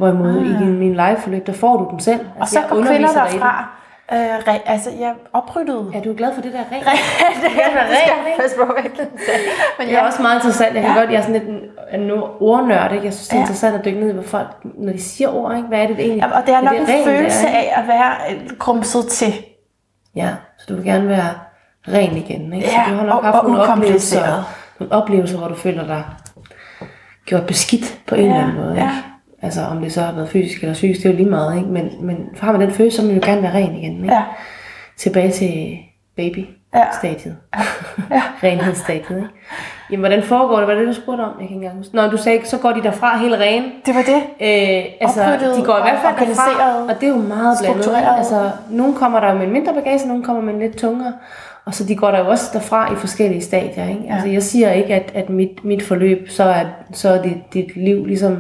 Hvorimod ah. i din, min live-forløb, der får du dem selv. Og så går kvinder det. derfra, øh, re, altså jeg opryddet. Ja, du er glad for det der rent. <laughs> det skal være det skal rent, jeg passe på, hvad jeg. Men Det er ja, også meget interessant. Jeg kan Ja. godt, jeg er sådan lidt en, en ordnørd, ikke? Jeg synes, det er Ja. interessant at dykke ned i, hvad folk, når de siger ord, ikke? Hvad er det det egentlig? Ja, og det er nok en rent, følelse det er, ikke? af at være øh, grumset til. Ja, så du vil gerne være ren igen, ikke? Ja, så du har nok og- haft og nogle oplevelser, nogle oplevelser, hvor du føler dig gjort beskidt på en Ja, eller anden måde, ikke? ja. Altså om det så har været fysisk eller psykisk, det er jo lige meget, ikke? Men, men har man den følelse, så vil man jo gerne være ren igen, ikke? Ja. Tilbage til baby-stadiet. Ja. Ja. <laughs> Renhedsstadiet, ikke? Jamen, hvordan foregår det? Var det, du spurgte om? Jeg kan ikke engang huske. Nå, du sagde, så går de derfra helt rene. Det var det. Øh, altså, Opryddet de går i hvert fald derfra, og det er jo meget blandet. ikke? Altså, nogle kommer der med en mindre bagage, nogle kommer med en lidt tungere. Og så de går der jo også derfra i forskellige stadier. Ikke? Ja. Altså, jeg siger ikke, at, at mit, mit forløb, så er, så er dit, dit liv ligesom,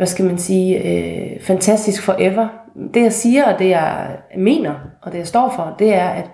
hvad skal man sige, øh, fantastisk forever. Det jeg siger, og det jeg mener, og det jeg står for, det er, at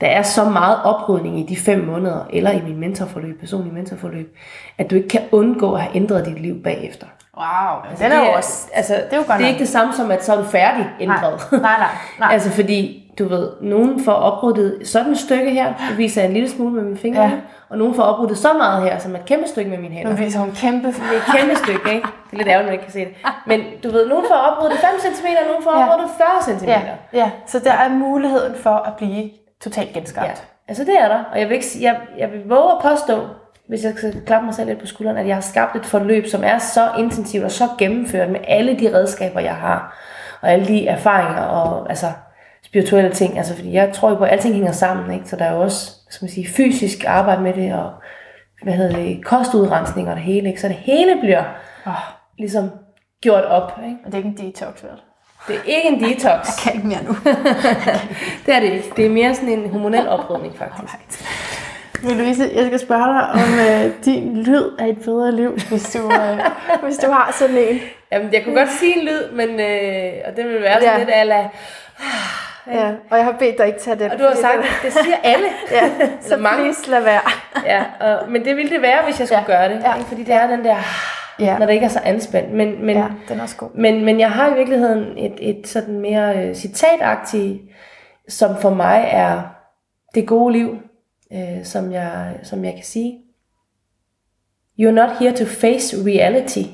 der er så meget oprydning i de fem måneder, eller i min mentorforløb, personlige mentorforløb, at du ikke kan undgå at have ændret dit liv bagefter. Wow, den er jo også... Altså, det er jo godt det er nok. ikke det samme som, at så er du færdig ændret. Nej, nej, nej, nej. <laughs> altså fordi, du ved, nogen får opryddet sådan et stykke her, det viser jeg en lille smule med mine fingre, Ja. og nogen får opryddet så meget her, som et kæmpe stykke med mine hænder. Nu viser hun kæmpe... Det er et kæmpe stykke, ikke? Det er lidt ærgerligt, man ikke kan se det. Men du ved, nogen får opryddet 5 cm, og nogen får Ja. opryddet 40 cm. Ja, ja, så der er muligheden for at blive totalt genskabt. Ja, altså det er der. Og jeg vil, ikke, jeg, jeg vil våge at påstå, hvis jeg skal klappe mig selv lidt på skulderen, at jeg har skabt et forløb, som er så intensivt og så gennemført med alle de redskaber, jeg har. Og alle de erfaringer og altså, spirituelle ting. Altså, fordi jeg tror jo på, at alting hænger sammen. Ikke? Så der er jo også skal man sige, fysisk arbejde med det, og hvad hedder det, kostudrensning og det hele. Ikke? Så det hele bliver Oh, ligesom gjort op. Ikke? og det er ikke en detox, vel? Det er ikke en detox. Jeg kan ikke mere nu. <laughs> det er det ikke. Det er mere sådan en hormonel oprydning, faktisk. Men Louise, jeg skal spørge dig, om øh, din lyd er et bedre liv, hvis du, øh, hvis du har sådan en. Jamen, jeg kunne godt sige en lyd, men øh, og det vil være sådan Ja. lidt ala... Ja, og jeg har bedt dig ikke tage den. Og du har sagt, den- det siger alle. <laughs> Ja, så mange. please lad være. Ja, og, men det ville det være, hvis jeg skulle Ja. gøre det. Ja. Ikke? Fordi det er den der, Ja, når det ikke er så anspændt. Men, men, ja den er også god. men, men jeg har i virkeligheden et, et sådan mere øh, citatagtigt, som for mig er det gode liv, øh, som, jeg, som jeg kan sige. You're not here to face reality.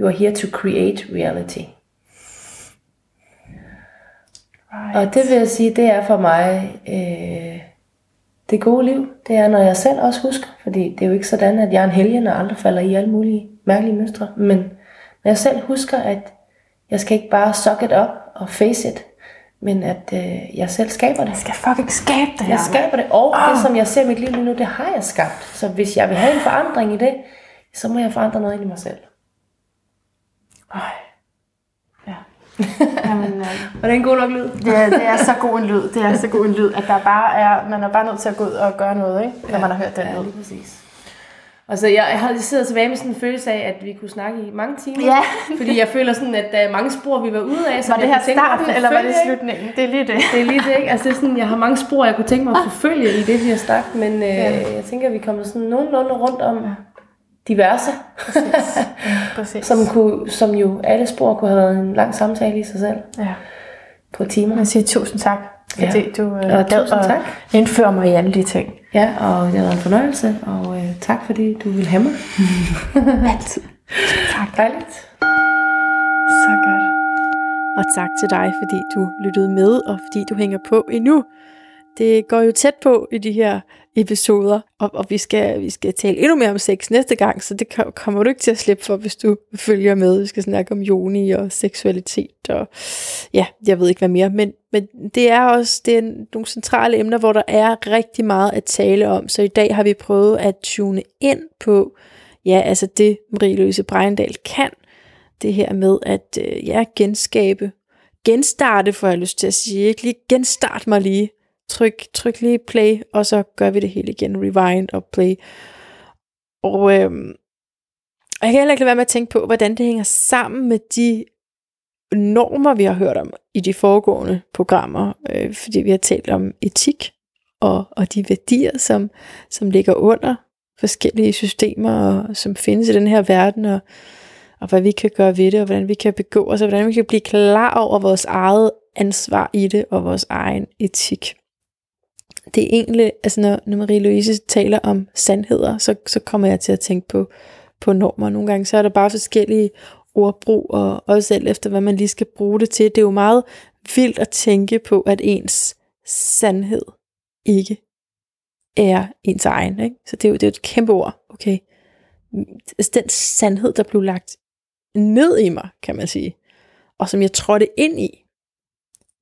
You are here to create reality. Right. Og det vil jeg sige, det er for mig øh, det gode liv. Det er, når jeg selv også husker, fordi det er jo ikke sådan, at jeg er en helgen og aldrig falder i alle mulige mærkelige mønstre. Men når jeg selv husker, at jeg skal ikke bare suck it up og face it, men at øh, jeg selv skaber det. Jeg skal fucking skabe det. Jeg skaber det, og det, som jeg ser i mit liv lige nu, det har jeg skabt. Så hvis jeg vil have en forandring i det, så må jeg forandre noget ind i mig selv. Øj. Ja. <laughs> Jamen, øh, Og det er en god nok lyd. det, er, det er så god en lyd. Det er så god en lyd, at der bare er, man er bare nødt til at gå ud og gøre noget, ikke? når man har hørt den Ja, lyd. lige præcis. Og så jeg, jeg havde sidder tilbage med sådan en følelse af, at vi kunne snakke i mange timer. Ja. fordi jeg føler sådan, at der er mange spor, vi var ude af. Som Var det her tænke mig starten, eller var det slutningen? Det er lige det. Det er lige det, ikke? Altså, det er sådan, jeg har mange spor, jeg kunne tænke mig at forfølge i det her snak, men øh, jeg tænker, at vi kommer sådan nogenlunde rundt om diverse, Præcis. som, kunne, som jo alle spor kunne have været en lang samtale i sig selv Ja. på timer. Jeg siger tusind tak. fordi Ja. du øh, Og gad at tak. indføre mig i alle de ting. Ja, og det har været en fornøjelse, og øh, tak fordi du vil have mig. <laughs> Altid. Tak. Dejligt. Så godt. Og tak til dig, fordi du lyttede med, og fordi du hænger på endnu. Det går jo tæt på i de her episoder, og, og vi, skal, vi skal tale endnu mere om sex næste gang, så det kommer du ikke til at slippe for, hvis du følger med. Vi skal snakke om joni og seksualitet, og ja, jeg ved ikke hvad mere, men, men det er også det er nogle centrale emner, hvor der er rigtig meget at tale om, så i dag har vi prøvet at tune ind på, ja, altså det Marie-Louise Breindal kan, det her med at øh, ja, genskabe, genstarte, får jeg lyst til at sige, ikke lige genstart mig lige, tryk, tryk lige play, og så gør vi det hele igen, rewind og play. Og øhm, jeg kan heller ikke lade være med at tænke på, hvordan det hænger sammen med de normer, vi har hørt om i de foregående programmer, øh, fordi vi har talt om etik og, og de værdier, som, som ligger under forskellige systemer, og som findes i den her verden, og, og hvad vi kan gøre ved det, og hvordan vi kan begå os, og hvordan vi kan blive klar over vores eget ansvar i det, og vores egen etik. Det er egentlig, altså når, når Marie-Louise taler om sandheder, så, så kommer jeg til at tænke på, på normer. Nogle gange så er der bare forskellige ordbrug, og også alt efter, hvad man lige skal bruge det til. Det er jo meget vildt at tænke på, at ens sandhed ikke er ens egen. Ikke? Så det er jo det er jo et kæmpe ord. Okay. Altså den sandhed, der blev lagt ned i mig, kan man sige, og som jeg trådte ind i,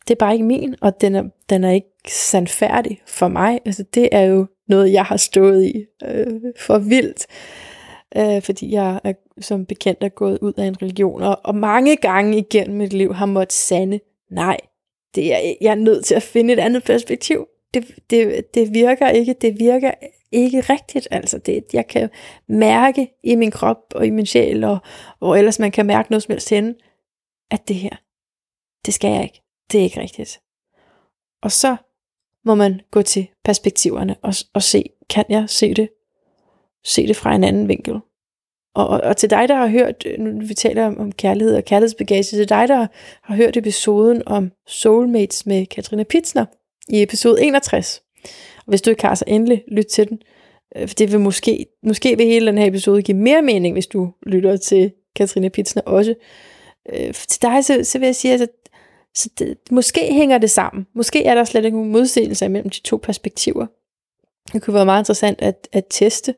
det er bare ikke min, og den er, den er ikke sandfærdig for mig. Altså det er jo noget, jeg har stået i øh, for vildt, øh, fordi jeg er som bekendt er gået ud af en religion, og, og mange gange igennem mit liv har måttet sande, nej, det er, jeg er nødt til at finde et andet perspektiv. Det, det, det virker ikke, det virker ikke rigtigt. Altså det, jeg kan mærke i min krop og i min sjæl, og hvor ellers man kan mærke noget som helst henne, at det her, det skal jeg ikke. Det er ikke rigtigt. Og så må man gå til perspektiverne og, og se, kan jeg se det? Se det fra en anden vinkel. Og, og, og til dig, der har hørt, øh, nu vi taler om, om kærlighed og kærlighedsbagage, til dig, der har hørt episoden om Soulmates med Katrina Pitsner i episode 61. Og hvis du ikke har, så endelig lyt til den. Øh, for det vil måske, måske vil hele den her episode give mere mening, hvis du lytter til Katrina Pitsner også. Øh, Til dig, så, så vil jeg sige, altså, så det, måske hænger det sammen. Måske er der slet ikke nogen modsigelse imellem de to perspektiver. Det kunne være meget interessant at, at teste.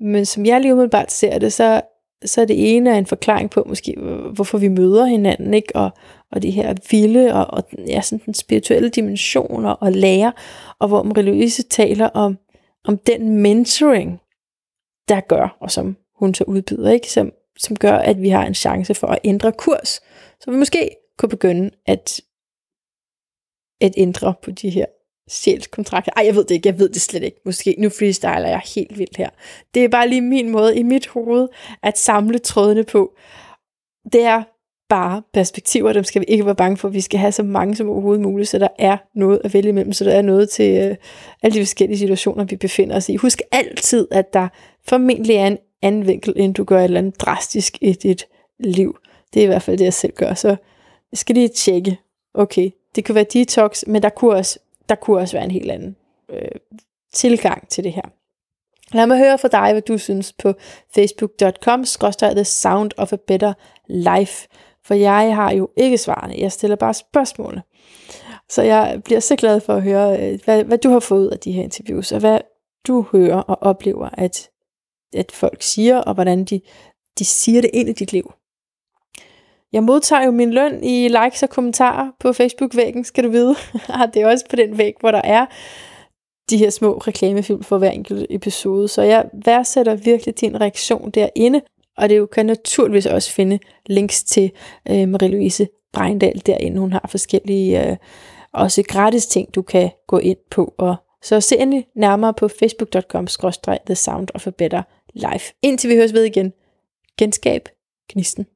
Men som jeg lige umiddelbart ser det, så, så er det ene en forklaring på, måske, hvorfor vi møder hinanden, ikke? Og, og det her vilde og, og ja, sådan den spirituelle dimensioner og lære, og hvor Marie-Louise taler om, om den mentoring, der gør, og som hun så udbyder, ikke? Som, som gør, at vi har en chance for at ændre kurs. Så vi måske kunne begynde at, at ændre på de her sjælskontrakter. Ej, jeg ved det ikke, jeg ved det slet ikke. Måske nu freestyler jeg helt vildt her. Det er bare lige min måde i mit hoved at samle trådene på. Det er bare perspektiver, dem skal vi ikke være bange for. Vi skal have så mange som overhovedet muligt, så der er noget at vælge imellem, så der er noget til øh, alle de forskellige situationer, vi befinder os i. Husk altid, at der formentlig er en anden vinkel, end du gør et eller andet drastisk i dit liv. Det er i hvert fald det, jeg selv gør. Så jeg skal lige tjekke. Okay, det kan være detox, men der kunne også, der kunne også være en helt anden øh, tilgang til det her. Lad mig høre fra dig, hvad du synes på facebook.com The Sound of a Better Life. For jeg har jo ikke svarene, jeg stiller bare spørgsmålene. Så jeg bliver så glad for at høre, øh, hvad, hvad du har fået ud af de her interviews, og hvad du hører og oplever, at, at folk siger, og hvordan de, de siger det ind i dit liv. Jeg modtager jo min løn i likes og kommentarer på Facebook-væggen, skal du vide. <laughs> det er også på den væg, hvor der er de her små reklamefilm for hver enkelt episode. Så jeg værdsætter virkelig din reaktion derinde, og det kan naturligvis også finde links til øh, Marie-Louise Breindal derinde. Hun har forskellige øh, også gratis ting, du kan gå ind på. Og så se endelig nærmere på facebook.com-the sound of a better life. Indtil vi høres ved igen. Genskab gnisten.